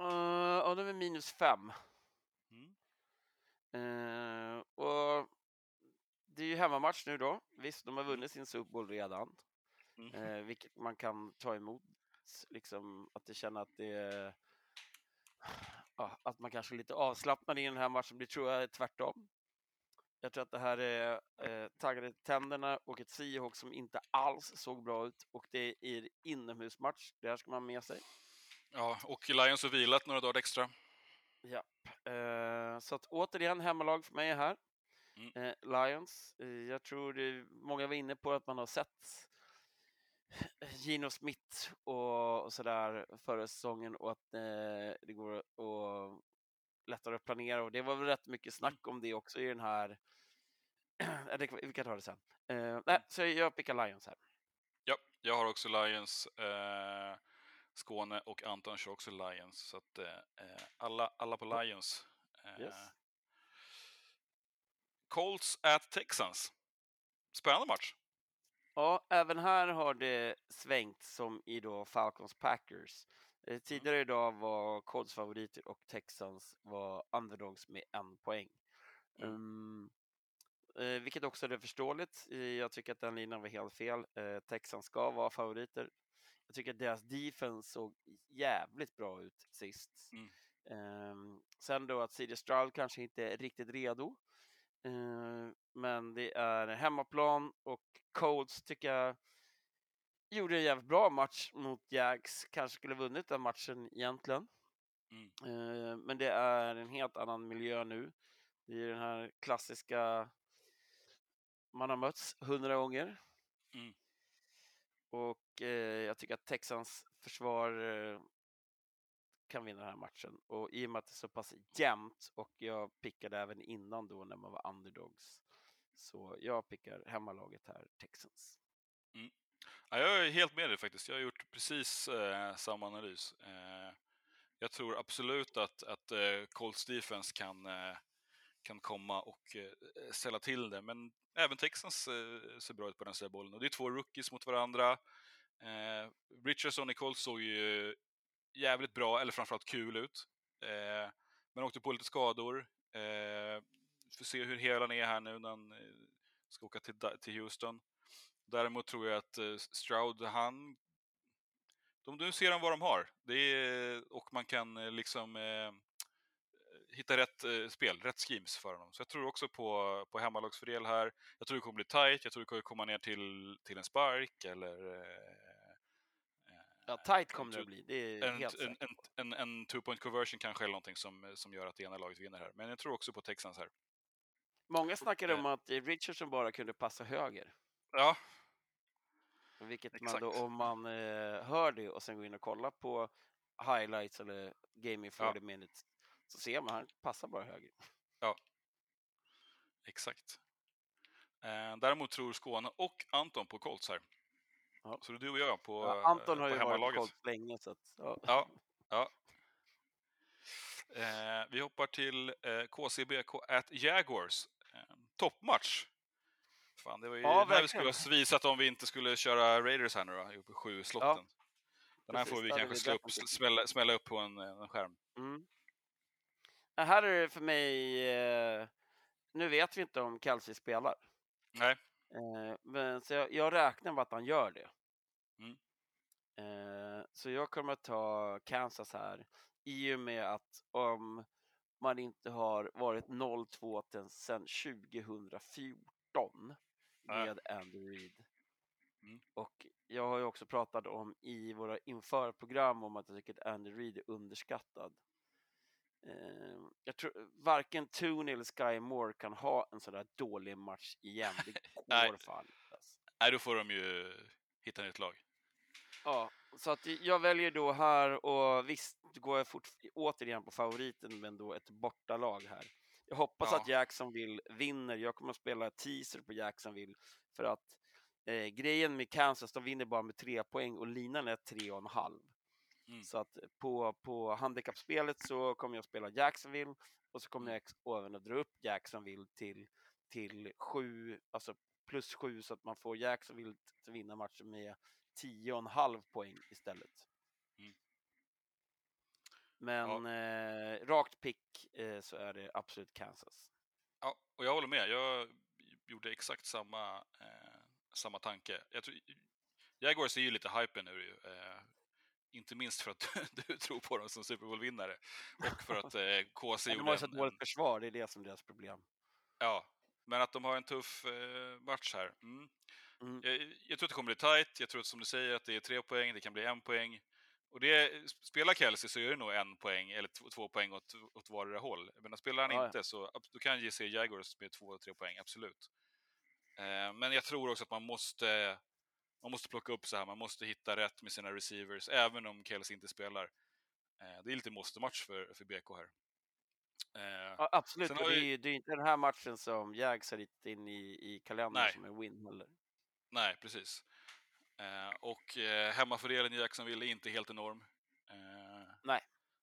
Uh, ja, de är minus fem.
Mm.
Eh, och det är ju hemmamatch nu då. Visst, de har vunnit sin Super Bowl redan,
Mm.
eh, vilket man kan ta emot. Liksom att det känner att det är, ja, att man kanske är lite avslappnad i den här matchen. Det tror jag är tvärtom. Jag tror att det här är eh, taggade tänderna och ett Seahawks som inte alls såg bra ut och det är inomhusmatch. Det här ska man ha med sig.
Ja, och Lions har vilat några dagar extra.
Eh, så att återigen hemmalag för mig är här.
Mm.
Eh, Lions. Eh, jag tror det, många var inne på att man har sett Gino Smith och, och sådär förra säsongen och att eh, det går att lättare att planera och det var väl rätt mycket snack om det också i den här. [clears throat] Vi kan ta det sen. Eh, nej, så jag pickar Lions här.
Ja, jag har också Lions. Eh, Skåne och Anton kör också Lions. Så att eh, alla, alla på Lions. Eh,
Yes.
Colts at Texans. Spännande match.
Ja, även här har det svängt som i då Falcons Packers. Eh, tidigare idag var Colts favoriter och Texans var underdogs med en poäng.
Mm.
Um, eh, vilket också är förståeligt. Eh, Jag tycker att den linjen var helt fel. Eh, Texans ska vara favoriter. Jag tycker att deras defense såg jävligt bra ut sist.
Mm.
Ehm, sen då att CD Stroud kanske inte är riktigt redo. Eh, men det är hemmaplan och Colts tycker jag gjorde en jävligt bra match mot Jags. Kanske skulle vunnit den matchen egentligen.
Mm.
Eh, men det är en helt annan miljö nu. Det är den här klassiska man har mötts hundra gånger.
Mm.
Och eh, jag tycker att Texans försvar kan vinna den här matchen. Och i och med att det är så pass jämnt och jag pickade även innan då när man var underdogs. Så jag pickar hemmalaget här, Texans. Mm.
Ja, jag är helt med dig faktiskt. Jag har gjort precis eh, samma analys. Eh, jag tror absolut att, att eh, Colts defense kan, eh, kan komma och eh, ställa till det, men även Texans eh, ser bra ut på den sidan bollen. Och det är två rookies mot varandra. Eh, Richardson i Colts såg ju jävligt bra, eller framförallt kul ut. Eh, men åkte på lite skador. Eh, får se hur hel han är här nu när han eh, ska åka till, till Houston. Däremot tror jag att eh, Stroud, han... De, nu ser de vad de har. Det är, och man kan eh, liksom eh, hitta rätt eh, spel, rätt schemes för honom. Så jag tror också på, på hemmalagsfördel här. Jag tror det kommer bli tight, jag tror det kommer komma ner till, till en spark eller... Eh,
Ja, tight kommer det
tu-
att bli, det är
en,
helt
en, en, en, en two-point conversion kanske eller någonting som, som gör att det ena laget vinner här. Men jag tror också på Texans här.
Många snackade
eh,
om att eh, Richardson bara kunde passa höger.
Ja,
Vilket man då,
Exakt.
om man eh, hör det och sen går in och kollar på highlights eller game in 40 minutes så ser man han passar bara höger.
exakt. Eh, däremot tror Skåne och Anton på Colts här.
Ja.
Så det är du och jag på,
Ja, Anton
eh,
har
på
ju varit. Colts länge så att, ja.
Ja, [laughs] ja. Eh, vi hoppar till eh, KCBK at Jaguars. Eh, toppmatch. Fan, det var ju
Ja,
den här vi skulle ha visat om vi inte skulle köra Raiders här nu då, uppe sju slotten. Den här
precis,
får vi kanske slå upp, smälla, smälla upp på en, en skärm.
Mm. Ja, Här är det för mig, eh, nu vet vi inte om Kelsey spelar.
Nej.
Eh, men, så jag, jag räknar med att han gör det.
Mm.
Eh, så jag kommer att ta Kansas här i och med att om man inte har varit 0-2 till- sedan 2014
Nej.
med Andy Reid.
Mm.
Och jag har ju också pratat om i våra införprogram om att jag tycker att Andy Reid är underskattad. Eh, jag tror varken Tooney eller Sky Moore kan ha en sån där dålig match igen. Det [laughs]
Nej.
går fan alltså.
Nej, då får de ju hitta ett nytt lag.
Ja, så att jag väljer då här och visst går jag fort, återigen på favoriten men då ett bortalag här. Jag hoppas
Ja.
att Jacksonville vinner. Jag kommer att spela teaser på Jacksonville för att eh, grejen med Kansas, de vinner bara med tre poäng och linan är tre och en halv.
Mm.
Så att på, på handikappspelet så kommer jag spela Jacksonville och så kommer jag ex- även att dra upp Jacksonville till, till sju, alltså plus sju så att man får Jacksonville att vinna matchen med tio och en halv poäng istället.
Mm.
Men eh, rakt pick eh, så är det absolut Kansas.
Ja, och jag håller med. Jag gjorde exakt samma, eh, samma tanke. Jag tror, Jaguars är ju lite hypen nu. Eh, inte minst för att [laughs] du tror på dem som Super Bowl-vinnare. Och för att [laughs] eh, KC
Men de
gjorde
har ju så dåligt försvar, det är det som är deras problem.
Ja, men att de har en tuff eh, match här. Mm.
Mm.
Jag, jag tror att det kommer bli tight. Jag tror att som du säger att det är tre poäng, det kan bli en poäng. Och det, spelar Kelsey så är det nog en poäng eller två, två poäng åt, åt vardera håll. Men spelar han
Ja, ja.
inte så ab- då kan se Jaguars med två, tre poäng, absolut. Eh, men jag tror också att man måste, man måste plocka upp så här, man måste hitta rätt med sina receivers, även om Kelsey inte spelar. Eh, det är lite måste-match för, för BK här. Eh,
Ja, absolut, och det är ju det är inte den här matchen som Jags har ritat in i, i kalendern
Nej.
som en win heller.
Nej, precis. Eh, och eh, hemmafördelen i Jacksonville är inte helt enorm.
Nej.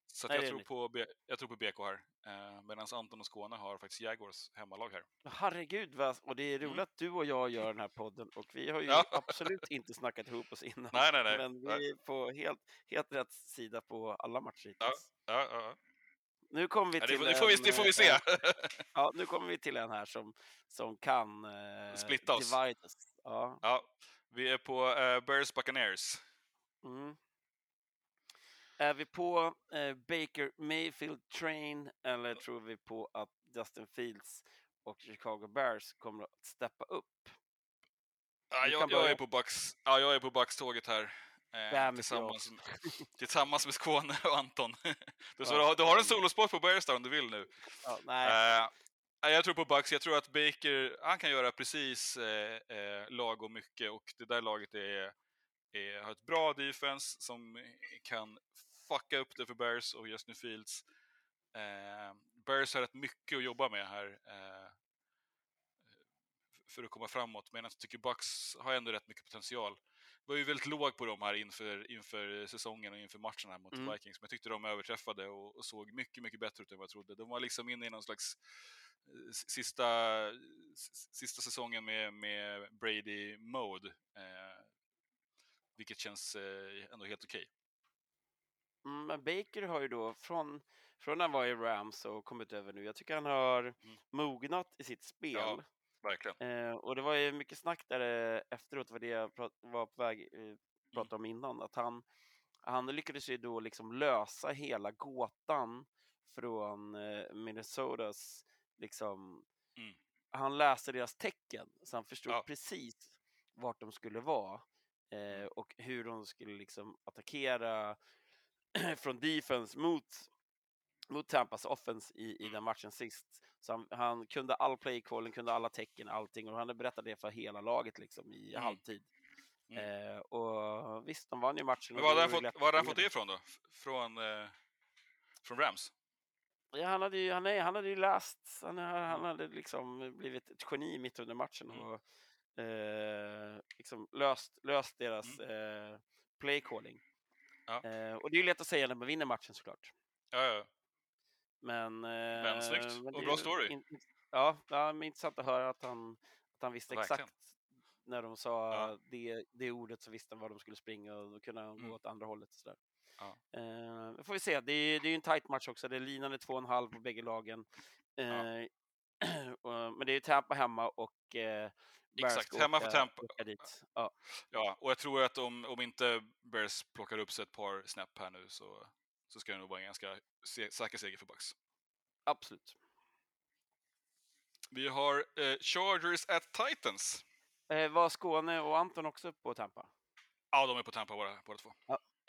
Så
Nej,
jag, tror på jag tror på BK här. Eh, Medan Anton och Skåne har faktiskt Jaguars hemmalag här.
Herregud, vad, och det är roligt
Mm.
att du och jag gör den här podden och vi har ju
Ja. [laughs]
absolut inte snackat ihop oss innan.
Nej, nej, nej.
Men vi är på helt, helt rätt sida på alla matcher hittills.
Ja, ja.
Nu kommer vi till
det, får, får vi,
en,
det får vi
eh,
se. [laughs]
Ja, nu kommer vi till en här som, som kan eh,
Splitta oss.
Ja.
ja, vi är på eh, Bears Buccaneers.
Mm. Är vi på eh, Baker Mayfield Train eller tror vi på att Justin Fields och Chicago Bears kommer att steppa upp?
Ja, jag, jag, är på Bucks, ja, jag är på Bucks-tåget här. Eh, tillsammans, [laughs] [laughs] tillsammans med Skåne och Anton. [laughs] Du, så
Ja,
du, har, en solosport på Bears där om du vill nu.
Ja, nej,
Eh, jag tror på Bucks. Jag tror att Baker, han kan göra precis eh, eh, lagom mycket och det där laget är, är, har ett bra defense som kan fucka upp det för Bears och Justin Fields. Eh, Bears har rätt mycket att jobba med här eh, för att komma framåt, men jag tycker Bucks har ändå rätt mycket potential. Jag var ju väldigt låg på dem här inför, inför säsongen och inför matchen här mot
Mm.
Vikings, men jag tyckte de överträffade och, och såg mycket, mycket bättre ut än vad jag trodde. De var liksom inne i någon slags eh, sista, sista säsongen med, med Brady-mode, eh, vilket känns eh, ändå helt okej.
Mm, Men Baker har ju då från, från när han var i Rams och kommit över nu. Jag tycker han har mognat i sitt spel.
Ja. Verkligen.
Eh, och det var ju mycket snack där eh, efteråt, var det jag prat, var på väg eh, prata om innan, att han, han lyckades ju då liksom lösa hela gåtan från eh, Minnesotas, liksom,
Mm.
han läste deras tecken, så han förstod
Ja.
precis vart de skulle vara eh,
Mm.
och hur de skulle liksom attackera [clears throat] från defense mot mot Tampas offense i, i den matchen sist. Så han, han kunde all playcalling, kunde alla tecken, allting och han hade berättat det för hela laget liksom i
Mm.
halvtid.
Mm.
Eh, och visst, de vann ju matchen.
Men var hade han fått, var han fått det ifrån då? Från, eh, från Rams?
Ja, han hade ju, han, är, han hade ju läst, han, han hade liksom blivit ett geni mitt under matchen
Mm.
och eh, liksom löst, löst deras eh, playcalling.
Ja.
Eh, och det är ju lätt att säga när man vinner matchen såklart.
Ja, ja.
Men, eh,
snyggt.
men
Och bra story.
in- Ja, ja, men intressant att höra att han, att han visste
Verkligen.
exakt när de sa
Ja.
det, det ordet så visste han var de skulle springa och han
Mm.
gå åt andra hållet. Och sådär.
Ja.
Eh, får vi se. Det är, det är ju en tight match också. Det är linan är två och en halv på bägge lagen. Eh, [clears throat] och- men det är ju Tampa hemma och eh,
Exakt, hemma för Tampa.
Ja,
Ja, och jag tror att om, om inte Bears plockar upp sig ett par snäpp här nu så, så ska det nog vara en ganska säker seger för Bucks.
absolut.
Vi har eh, Chargers at Titans.
Eh, var Skåne och Anton också på Tampa?
Ja, de är på Tampa båda, båda två.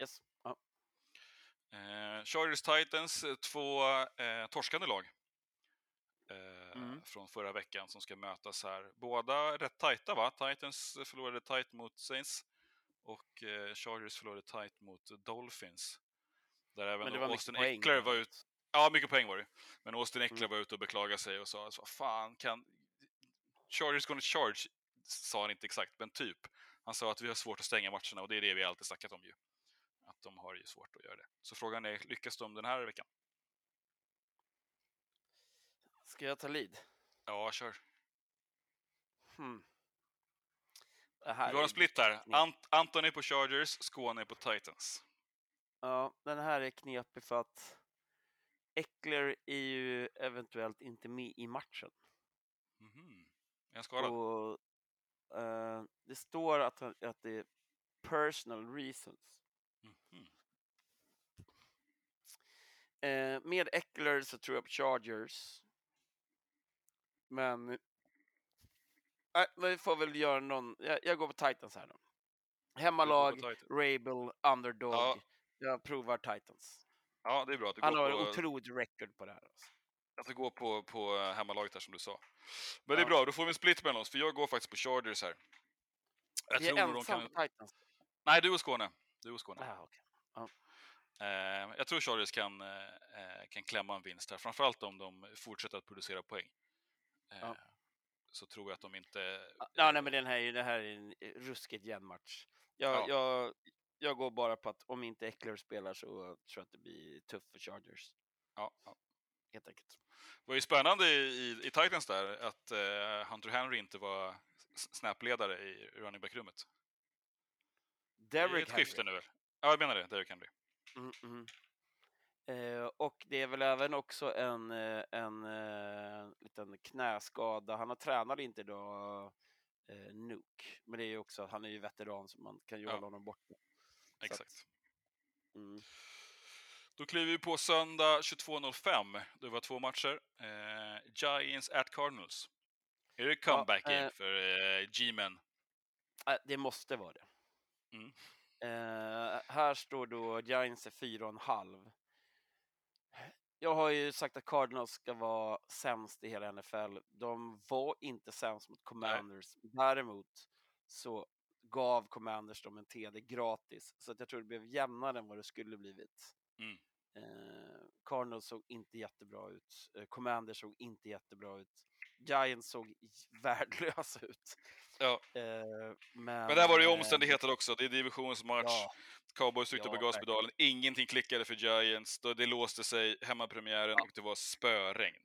Yes. Ja.
Eh, Chargers Titans, eh, två eh, torskande lag. Eh,
Mm.
Från förra veckan som ska mötas här. Båda rätt tajta va? Titans förlorade tight mot Saints och eh, Chargers förlorade tight mot Dolphins. Där även
Men
Austin. Eckler var ute. Ja, mycket poäng var det. Men Austin Eckler
Mm.
var ute och beklagade sig och sa vad fan kan... Chargers gonna charge, sa han inte exakt, men typ. Han sa att vi har svårt att stänga matcherna och det är det vi alltid snackat om ju. Att de har ju svårt att göra det. Så frågan är, lyckas de den här veckan?
Ska jag ta lead?
Ja, kör.
Hmm.
Vi har en split här. Ant Anton är på Chargers, Skåne är på Titans.
Ja, den här är knepig för att Eckler är ju eventuellt inte med i matchen.
Mhm. Är han skadad?
Och, eh, det står att, han- att det är personal reasons.
Mhm.
Eh, med Eckler så tror jag på Chargers. Men äh, vi får väl göra någon, jag, jag går på Titans här då. Hemmalag. Rabel, underdog.
Ja.
Jag provar Titans.
Ja, det är bra
Han har en
på,
otroligt record på det här. Alltså.
att du går på, på eh, hemmalaget här som du sa. Men det
Ja.
är bra, då får vi en split mellan oss, för jag går faktiskt på Chargers här. Jag
är
tror de
ensam
kan...
på Titans.
Nej, du och Skåne. Du och Skåne.
Ah, okej.
Eh, jag tror Chargers kan, eh, kan klämma en vinst här, framförallt om de fortsätter att producera poäng. Eh,
Ja.
Så tror jag att de inte...
Ja, nej, men den här, det här är en eh, ruskigt jämn match. Jag,
Ja.
jag, jag går bara på att om inte Eckler spelar så tror jag att det blir tufft för Chargers.
Ja, ja.
helt enkelt.
Det var ju spännande i, i, i Titans där att eh, Hunter Henry inte var s- snapledare i running back-rummet. Det är
Derrick
ett skifte
Henry.
nu? Ja, jag menar det. Derrick Henry.
Mm, mm. Eh, och det är väl även också en, eh, en eh, liten knäskada. Han har tränat inte idag, eh, Nuke. Men det är ju också, han är ju veteran så man kan ju
Ja.
hålla honom borta. att-
Exakt.
Mm.
Då kliver vi på söndag 22.05. Det var två matcher. Eh, Giants at Cardinals. Är det comeback game
eh,
för eh, G-men?
Det måste vara det.
Mm.
Här står då Giants är 4,5. Jag har ju sagt att Cardinals ska vara sämst i hela NFL. De var inte sämst mot Commanders. Däremot så gav Commanders dem en TD gratis. Så att jag tror det blev jämnare än vad det skulle blivit.
Mm.
Eh, Cardinals såg inte jättebra ut. Eh, Commanders såg inte jättebra ut. Giants såg värdelösa ut.
Ja.
Eh, men,
Men där var det ju
eh,
omständigheter också. Det är divisionsmatch.
Ja,
Cowboys tryckte
Ja,
på gaspedalen. Ingenting klickade för Giants. Det låste sig hemmapremiären
Ja.
och det var spöregn.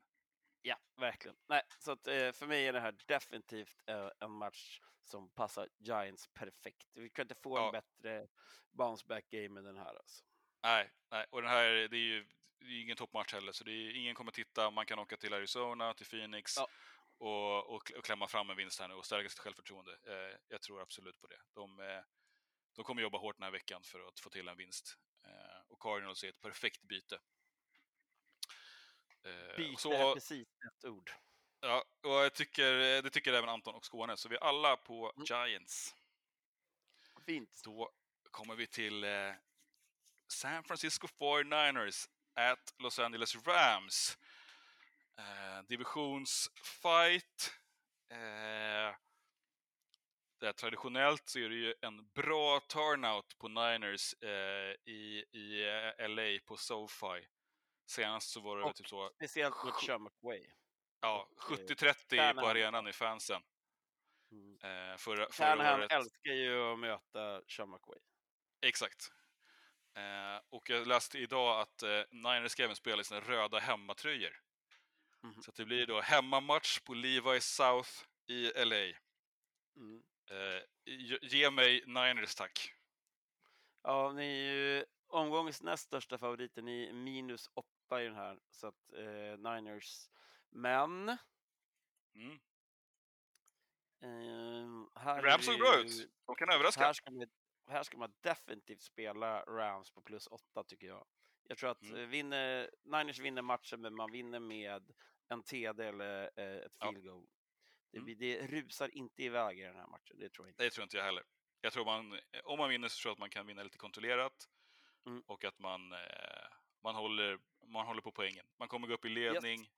ja, verkligen. Nej, så att, eh, för mig är det här definitivt eh, en match som passar Giants perfekt. Vi kan inte få
Ja.
en bättre bounce back game än den här. Alltså.
Nej, nej. och den här, det är ju det är ingen toppmatch heller, så det är, ingen kommer titta. Man kan åka till Arizona, till Phoenix
Ja.
och, och, och klämma fram en vinst här nu och stärka sitt självförtroende. Eh, jag tror absolut på det. De, eh, de kommer jobba hårt den här veckan för att få till en vinst. Eh, och Cardinals är ett perfekt byte. Eh,
Byte
så
är precis ett ord.
Ja, och jag tycker, det tycker även Anton och Skåne, så vi är alla på
Mm.
Giants.
Fint.
Då kommer vi till eh, San Francisco 49ers at Los Angeles Rams. Eh, divisionsfight. Eh, där traditionellt så är det ju en bra turnout på Niners eh, i, i eh, LA på SoFi. Senast så var det
Och
typ så,
Speciellt mot Sean McWay.
ja,
och, eh,
70-30 på arenan i fansen.
Mm.
Eh, förra, förra
Shanahan
året.
älskar ju att möta Sean McWay.
Exakt. Eh, och jag läste idag att eh, Niners ska även spela i sina röda hemmatröjor.
Mhm.
Så det blir då hemmamatch på Levi South i LA.
Mm.
Eh, ge- mig Niners tack.
Ja, ni är ju omgångens näst största favoriter. Ni är minus åtta i den här, så att eh, Niners. Men
Mm.
eh, här är
Rams såg bra ut. De kan överraska.
Här ska, man, här ska man definitivt spela Rams på plus åtta tycker jag. Jag tror att
Mm.
eh, vinner, Niners vinner matchen, men man vinner med en TD eller eh, ett
Ja.
field goal. Det,
Mm.
blir, det rusar inte iväg i den här matchen, det tror jag inte.
Det tror inte jag heller. Jag tror man, om man vinner så tror jag att man kan vinna lite kontrollerat.
Mm.
Och att man, eh, man, håller, man håller på poängen. Man kommer gå upp i ledning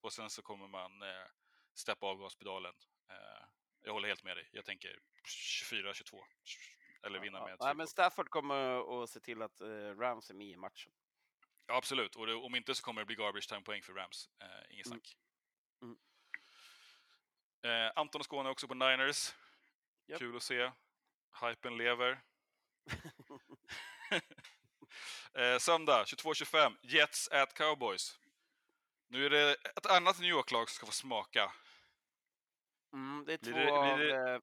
och sen så kommer man eh, steppa av gaspedalen. Eh, jag håller helt med dig. Jag tänker 24-22. Eller vinna med ett
Nej, men. Stafford kommer att se till att eh, Rams är med i matchen.
Ja, absolut. Och det, om inte så kommer det bli garbage time-poäng för Rams. Eh, inget
Mm.
snack.
Mm.
Eh, Anton och Skåne också på Niners.
Japp.
Kul att se. Hypen lever. [laughs] eh, söndag 22.25. Jets at Cowboys. Nu är det ett annat New York-lag som ska få smaka.
Mm, det är
Blir
två
det-
av...
blir det-
Eh, det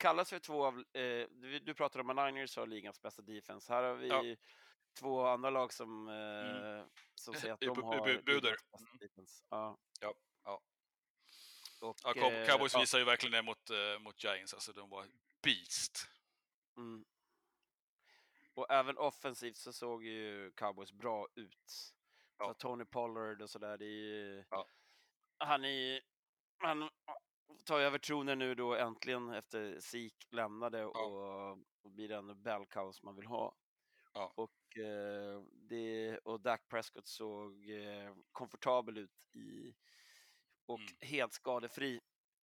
kallas för två av... Eh, du, pratar om att Niners har ligans bästa defense. Här har vi
Ja.
två andra lag som, eh,
Mm.
som säger att [laughs] de har
bu- buder.
bästa defense. Ja.
Ja, ja.
Och,
Ja,
eh,
Cowboys
ja,
visar ju verkligen det mot, eh, mot Giants. Alltså, de var beast.
mm. Och även offensivt så såg ju Cowboys bra ut.
Ja.
Så Tony Pollard och sådär, det är ju... Han är han tar över tronen nu då äntligen efter Sik lämnade och, och blir den bellcows man vill ha.
Ja.
Och, eh, det, och Dak Prescott såg eh, komfortabel ut i och
Mm.
helt skadefri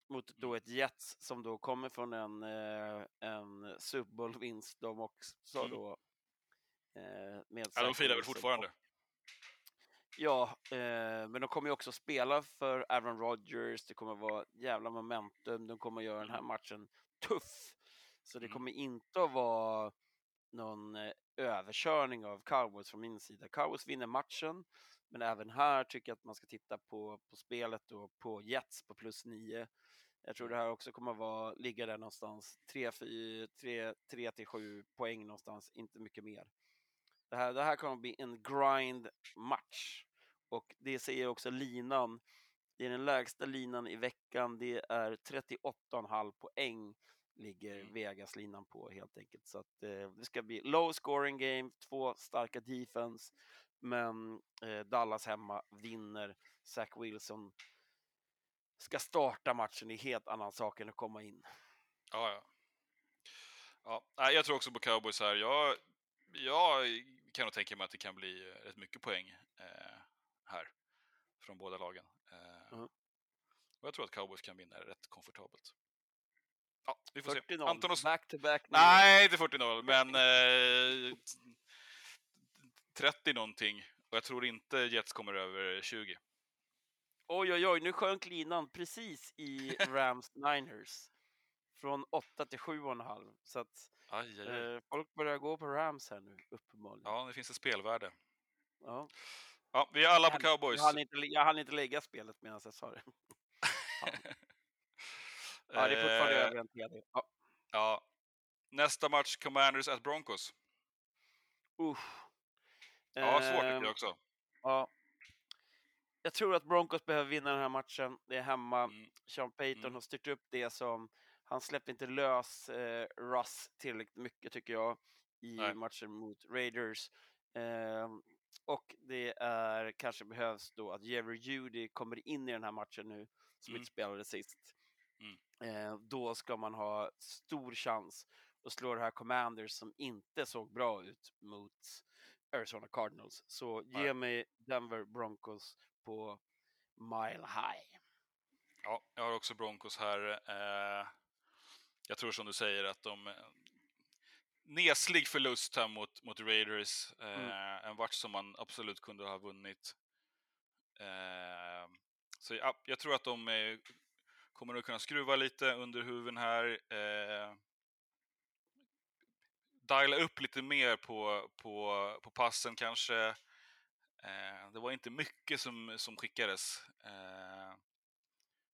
mot då
Mm.
ett Jets som då kommer från en, eh, en Super Bowl-vinst de också
Mm.
då. Eh, med
Ja, de firar väl fortfarande.
Ja, eh, men de kommer ju också spela för Aaron Rodgers. Det kommer vara jävla momentum. De kommer göra den här matchen tuff. Så det
Mm.
kommer inte att vara någon eh, överkörning av Cowboys från min sida. Cowboys vinner matchen. Men även här tycker jag att man ska titta på, på spelet och på Jets på plus 9. Jag tror det här också kommer att vara, ligga där någonstans 3 till 7 poäng någonstans, inte mycket mer. Det här, det här kommer att bli en grind match och det säger också linan. Det är den lägsta linan i veckan. Det är 38,5 poäng ligger
Mm.
Vegas-linan på helt enkelt. Så att, eh, det ska bli low scoring game, två starka defense, men eh, Dallas hemma vinner. Zach Wilson ska starta matchen, det är helt annan sak än att komma in.
Ja, ja. ja. Jag tror också på cowboys här. Jag, jag kan nog tänka mig att det kan bli rätt mycket poäng eh, från båda lagen. Eh,
Mm.
Och jag tror att cowboys kan vinna rätt komfortabelt. Ja, vi får se.
40-0,
Anton och...
back to back.
Nej, inte 40-0, men eh, 30 någonting. Och jag tror inte Jets kommer över 20.
Oj, oj, oj, nu sjönk linan precis i [laughs] Rams Niners. Från 8 till 7,5. Så att
Aj, aj, aj.
eh, folk börjar gå på Rams här nu, uppenbarligen.
Ja, det finns ett spelvärde.
Ja.
Ja, vi är alla på cowboys.
Jag hann inte, jag hann inte lägga spelet medan jag sa det. [laughs] Ja, det är fortfarande
Eh,
över en TD. Ja.
Ja. Nästa match, Commanders at Broncos.
Usch.
Ja, svårt tycker
Ehm,
jag också.
Ja. Jag tror att Broncos behöver vinna den här matchen. Det är hemma.
Mm.
Sean Payton
Mm.
har styrt upp det som... Han släppte inte lös eh, Russ tillräckligt mycket, tycker jag, i
Nej.
matchen mot Raiders. Ehm, och det är kanske behövs då att Jerry Judy kommer in i den här matchen nu, som
Mm.
inte spelade sist.
Mm.
Eh, då ska man ha stor chans att slå det här Commanders som inte såg bra ut mot Arizona Cardinals. Så ge
Nej.
mig Denver Broncos på Mile High.
Ja, jag har också Broncos här. Eh, jag tror som du säger att de... eh, Neslig förlust här mot, mot Raiders. Eh,
Mm.
En match som man absolut kunde ha vunnit. Eh, så ja, jag tror att de eh, kommer att kunna skruva lite under huven här. Eh, diala upp lite mer på, på, på passen kanske. Eh, det var inte mycket som, som skickades. Eh,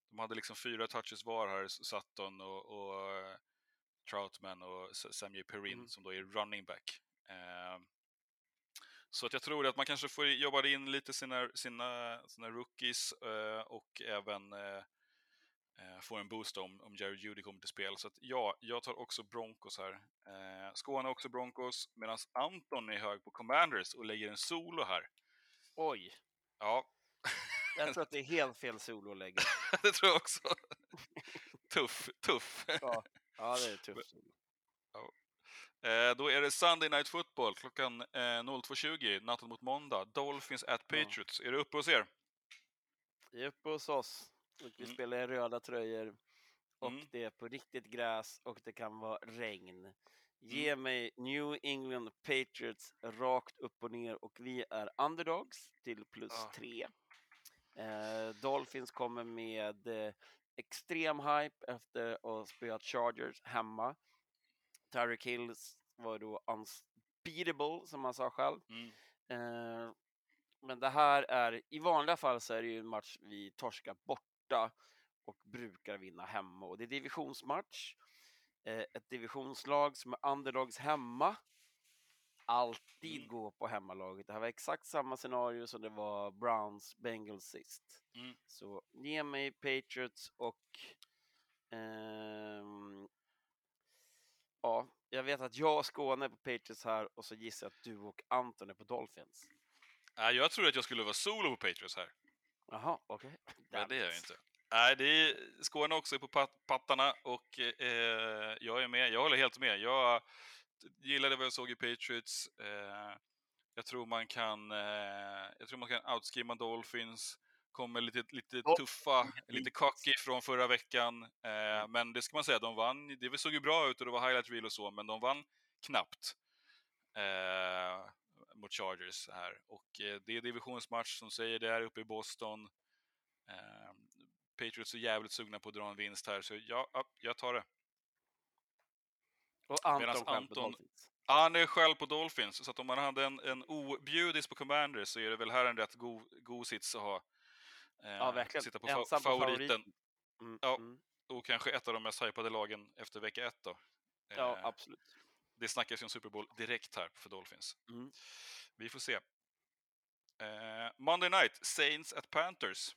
de hade liksom fyra touches var här, Sutton och, och eh, Troutman och S- Samuel Perrin
Mm.
som då är running back. Eh, så att jag tror att man kanske får jobba in lite sina, sina, sina rookies eh, och även eh, eh, få en boost om, om Jerry Judy kommer till spel. Så att ja, jag tar också Broncos här. Eh, Skåne också Broncos, medan Anton är hög på Commanders och lägger en solo här.
Oj,
Ja,
jag tror att det är helt fel sololäge. [laughs]
det tror jag också. tuff, tuff.
Ja, ja det är tufft.
Eh, då är det Sunday Night Football klockan eh, 02.20, natten mot måndag. Dolphins at
Ja.
Patriots. Är du uppe hos er?
Vi är uppe hos oss och vi
Mm.
spelar i röda tröjor. Och
Mm.
det är på riktigt gräs och det kan vara regn. Ge mig New England Patriots rakt upp och ner och vi är underdogs till plus
Ah.
tre. Eh, Dolphins kommer med eh, extrem hype efter att ha spöat Chargers hemma. Tyreek Hills var då unbeatable som han sa själv.
Mm.
Eh, men det här är, i vanliga fall så är det ju en match vi torskar borta och brukar vinna hemma. Och det är divisionsmatch. Eh, ett divisionslag som är underdogs hemma. Alltid
Mm.
gå på hemmalaget. Det här var exakt samma scenario som det var Browns Bengals sist.
Mm.
Så ge mig Patriots och ehm, ja, jag vet att jag och Skåne är på Patriots här och så gissar jag att du och Anton är på Dolphins.
Nej, jag tror att jag skulle vara solo på Patriots här.
Jaha, okej.
Men det är jag inte. Nej, det är Skåne också är på pat- pattarna och eh, jag är med. Jag håller helt med. Jag gillade vad jag såg i Patriots. Eh, jag tror man kan, eh, jag tror man kan outskimma Dolphins. Kommer lite, lite
Ja.
tuffa, lite cocky från förra veckan. Eh, men det ska man säga, de vann. Det såg ju bra ut och det var highlight reel och så, men de vann knappt. Eh, mot Chargers här. Och eh, det är divisionsmatch som säger det här uppe i Boston. Eh, Patriots är jävligt sugna på att dra en vinst här, så ja jag tar det.
Och Anton själv på
Anton-
Dolphins.
Ja, han är själv på Dolphins, så att om man hade en, en objudis på Commanders så är det väl här en rätt god, god sits att ha. Eh,
Ja, verkligen.
Sitta på,
Ensam
fa-
på
favoriten.
favoriten. Mm,
Ja.
mm.
Och kanske ett av de mest hypade lagen efter vecka ett då.
ja
Eh,
absolut.
det snackas ju om Super Bowl direkt här för Dolphins.
Mm.
Vi får se. Eh, Monday Night, Saints at Panthers.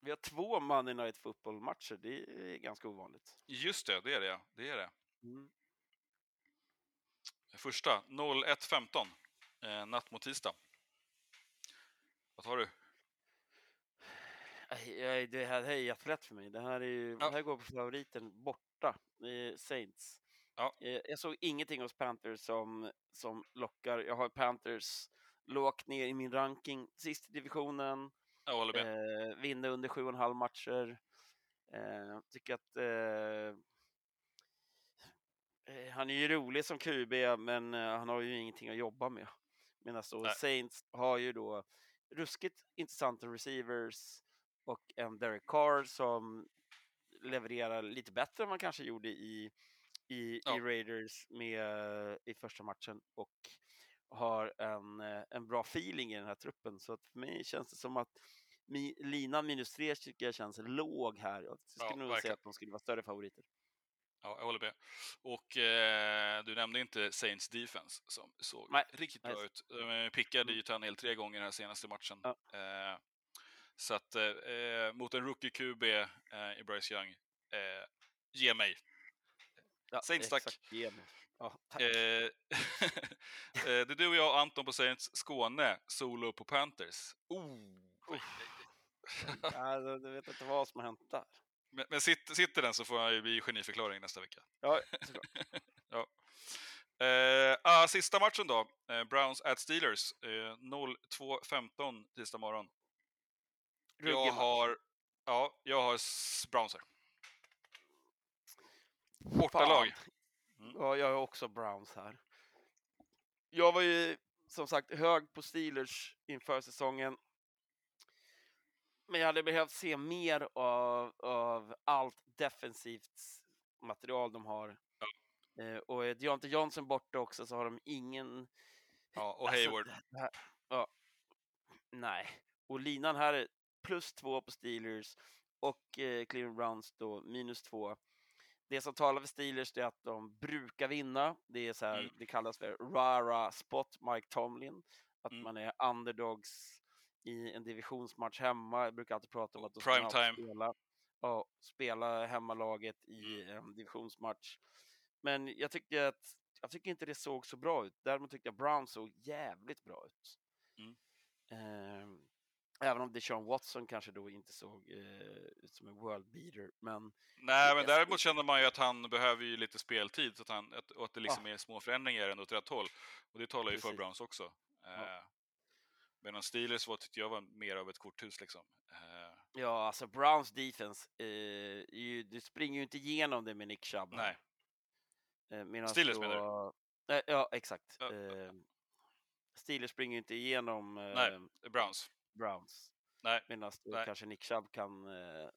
Vi har två Monday Night Football-matcher. Det är ganska ovanligt.
Just det, det är det. ja. Det är det.
Mm.
Första, 01.15. Eh, natt mot tisdag. Vad tar du?
Det här, är jättelätt för mig. Det här, är ju,
Ja.
här går på favoriten borta, eh, Saints.
Ja.
Eh, Jag såg ingenting hos Panthers som, som lockar. Jag har Panthers lågt ner i min ranking. Sist i divisionen,
Jag håller med.
eh, vinner under sju och en halv matcher. Eh, tycker att eh, han är ju rolig som QB, men eh, han har ju ingenting att jobba med. Medan då
Nej.
Saints har ju då ruskigt intressanta receivers och en Derek Carr som levererar lite bättre än man kanske gjorde i, i,
Ja.
i Raiders med, i första matchen och har en, eh, en bra feeling i den här truppen. Så att för mig känns det som att mi, linan minus tre tycker jag känns låg här. Jag skulle nog
verkligen.
säga att de skulle vara större favoriter.
Ja, jag håller med. Och eh, du nämnde inte Saints defense som såg
Nej,
riktigt bra ut. De pickade
Mm.
ju Tannehill tre gånger den här senaste matchen.
Ja.
Eh, så att eh, eh, mot en rookie QB eh, i Bryce Young, eh, ge mig.
Ja,
Saints, tack.
exakt, ge mig. Ja, tack. [laughs]
Det är du och jag och Anton på Saints Skåne, solo på Panthers. Oh. [laughs]
Ja, jag vet inte vad som har hänt där.
Men, men sitter, sitter den så får han ju bli geniförklaring nästa vecka.
Ja, såklart. [laughs]
Ja. Eh, ah, sista matchen då. Eh, Browns at Steelers. Eh, 02.15 tisdag morgon. Jag har, ja, jag har Browns här. Bortalag. Mm.
Ja, jag har också Browns här. Jag var ju som sagt hög på Steelers inför säsongen. Men jag hade behövt se mer av, av allt defensivt material de har. Eh, och är Deontay Johnson borta också så har de ingen...
Ja, [laughs] och
Alltså,
Hayward.
här- ja, nej. Och linan här är plus två på Steelers och eh, Cleveland Browns då minus två. Det som talar för Steelers är att de brukar vinna. Det är så här,
Mm.
det kallas för rara spot Mike Tomlin. Att
Mm.
man är underdogs i en divisionsmatch hemma. Jag brukar alltid prata om att
Prime time.
spela, ja, spela hemmalaget i en divisionsmatch. Men jag tyckte att jag tycker inte det såg så bra ut. Däremot tyckte jag Brown såg jävligt bra ut.
Mm.
Ehm, även om Deshaun Watson kanske då inte såg eh, ut som en world beater. Men
Nej, men däremot känner man ju att han behöver ju lite speltid så att han, att, och att det liksom är små förändringar ändå åt rätt håll. Och det talar ju för
Precis.
Browns också. Eh, Medan Steelers var, tyckte jag var mer av ett korthus liksom. Eh,
ja, alltså Browns defense, eh, ju, du springer ju inte igenom det med Nick Chubb.
nej,
Eh,
Steelers
då,
menar
Eh, ja, exakt.
Ja, ja,
Eh, Steelers springer ju inte igenom
Nej. Browns.
Browns.
Nej,
Medan kanske Nick Chubb kan eh,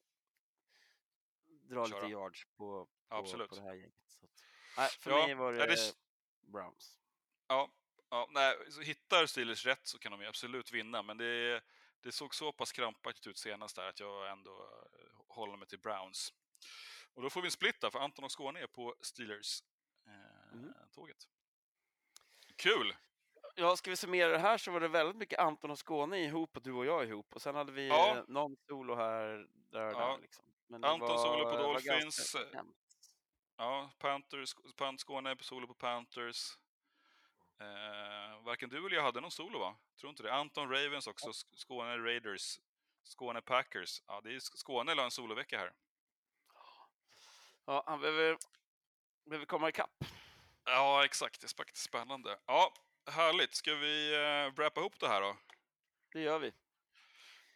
dra
Köra.
lite yards på, på,
Absolut.
på det här gänget. Så att, nej, för
Ja,
mig var det,
det-
Browns.
Ja, ja nej, så hittar Steelers rätt så kan de absolut vinna, men det, det såg så pass krampaktigt ut senast där att jag ändå eh, håller mig till Browns. Och då får vi en split där, för Anton och Skåne är på Steelers-tåget.
Mm.
Kul!
Ja, ska vi summera det här så var det väldigt mycket Anton och Skåne ihop och du och jag ihop. Och sen hade vi
Ja.
eh, någon solo här, där
Ja.
där. Liksom.
Anton solo på
var- det var
Dolphins,
jämnt.
Ja, Panthers, Pant Skåne på solo på Panthers. Eh, varken du eller jag hade någon solo va? Tror inte det. Anton Ravens också, Sk- Skåne Raiders, Skåne Packers. Ja, det är Sk- Skåne la en solovecka här.
Ja, han behöver, behöver komma ikapp.
Ja, exakt. Det är faktiskt spännande. Ja, härligt. Ska vi uh, wrappa ihop det här då?
Det gör vi.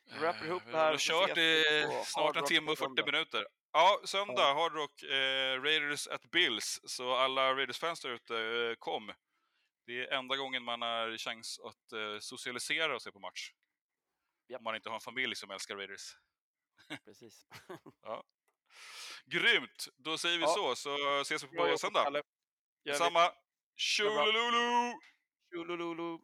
Vi wrappar ihop
Eh,
det här
Vi har kört i snart en timme och 40
söndag.
minuter. Ja, söndag, Hard Rock, eh, Raiders at Bills. Så alla Raiders-fans där ute, eh, kom. Det är enda gången man har chans att eh, socialisera och se på match.
Japp.
Om man inte har en familj som älskar Raiders.
Precis. [laughs] [laughs]
Grymt! Då säger vi
Ja.
så, så ses vi på
jobbat,
söndag. Samma. Tjolululu!
Tjolololo.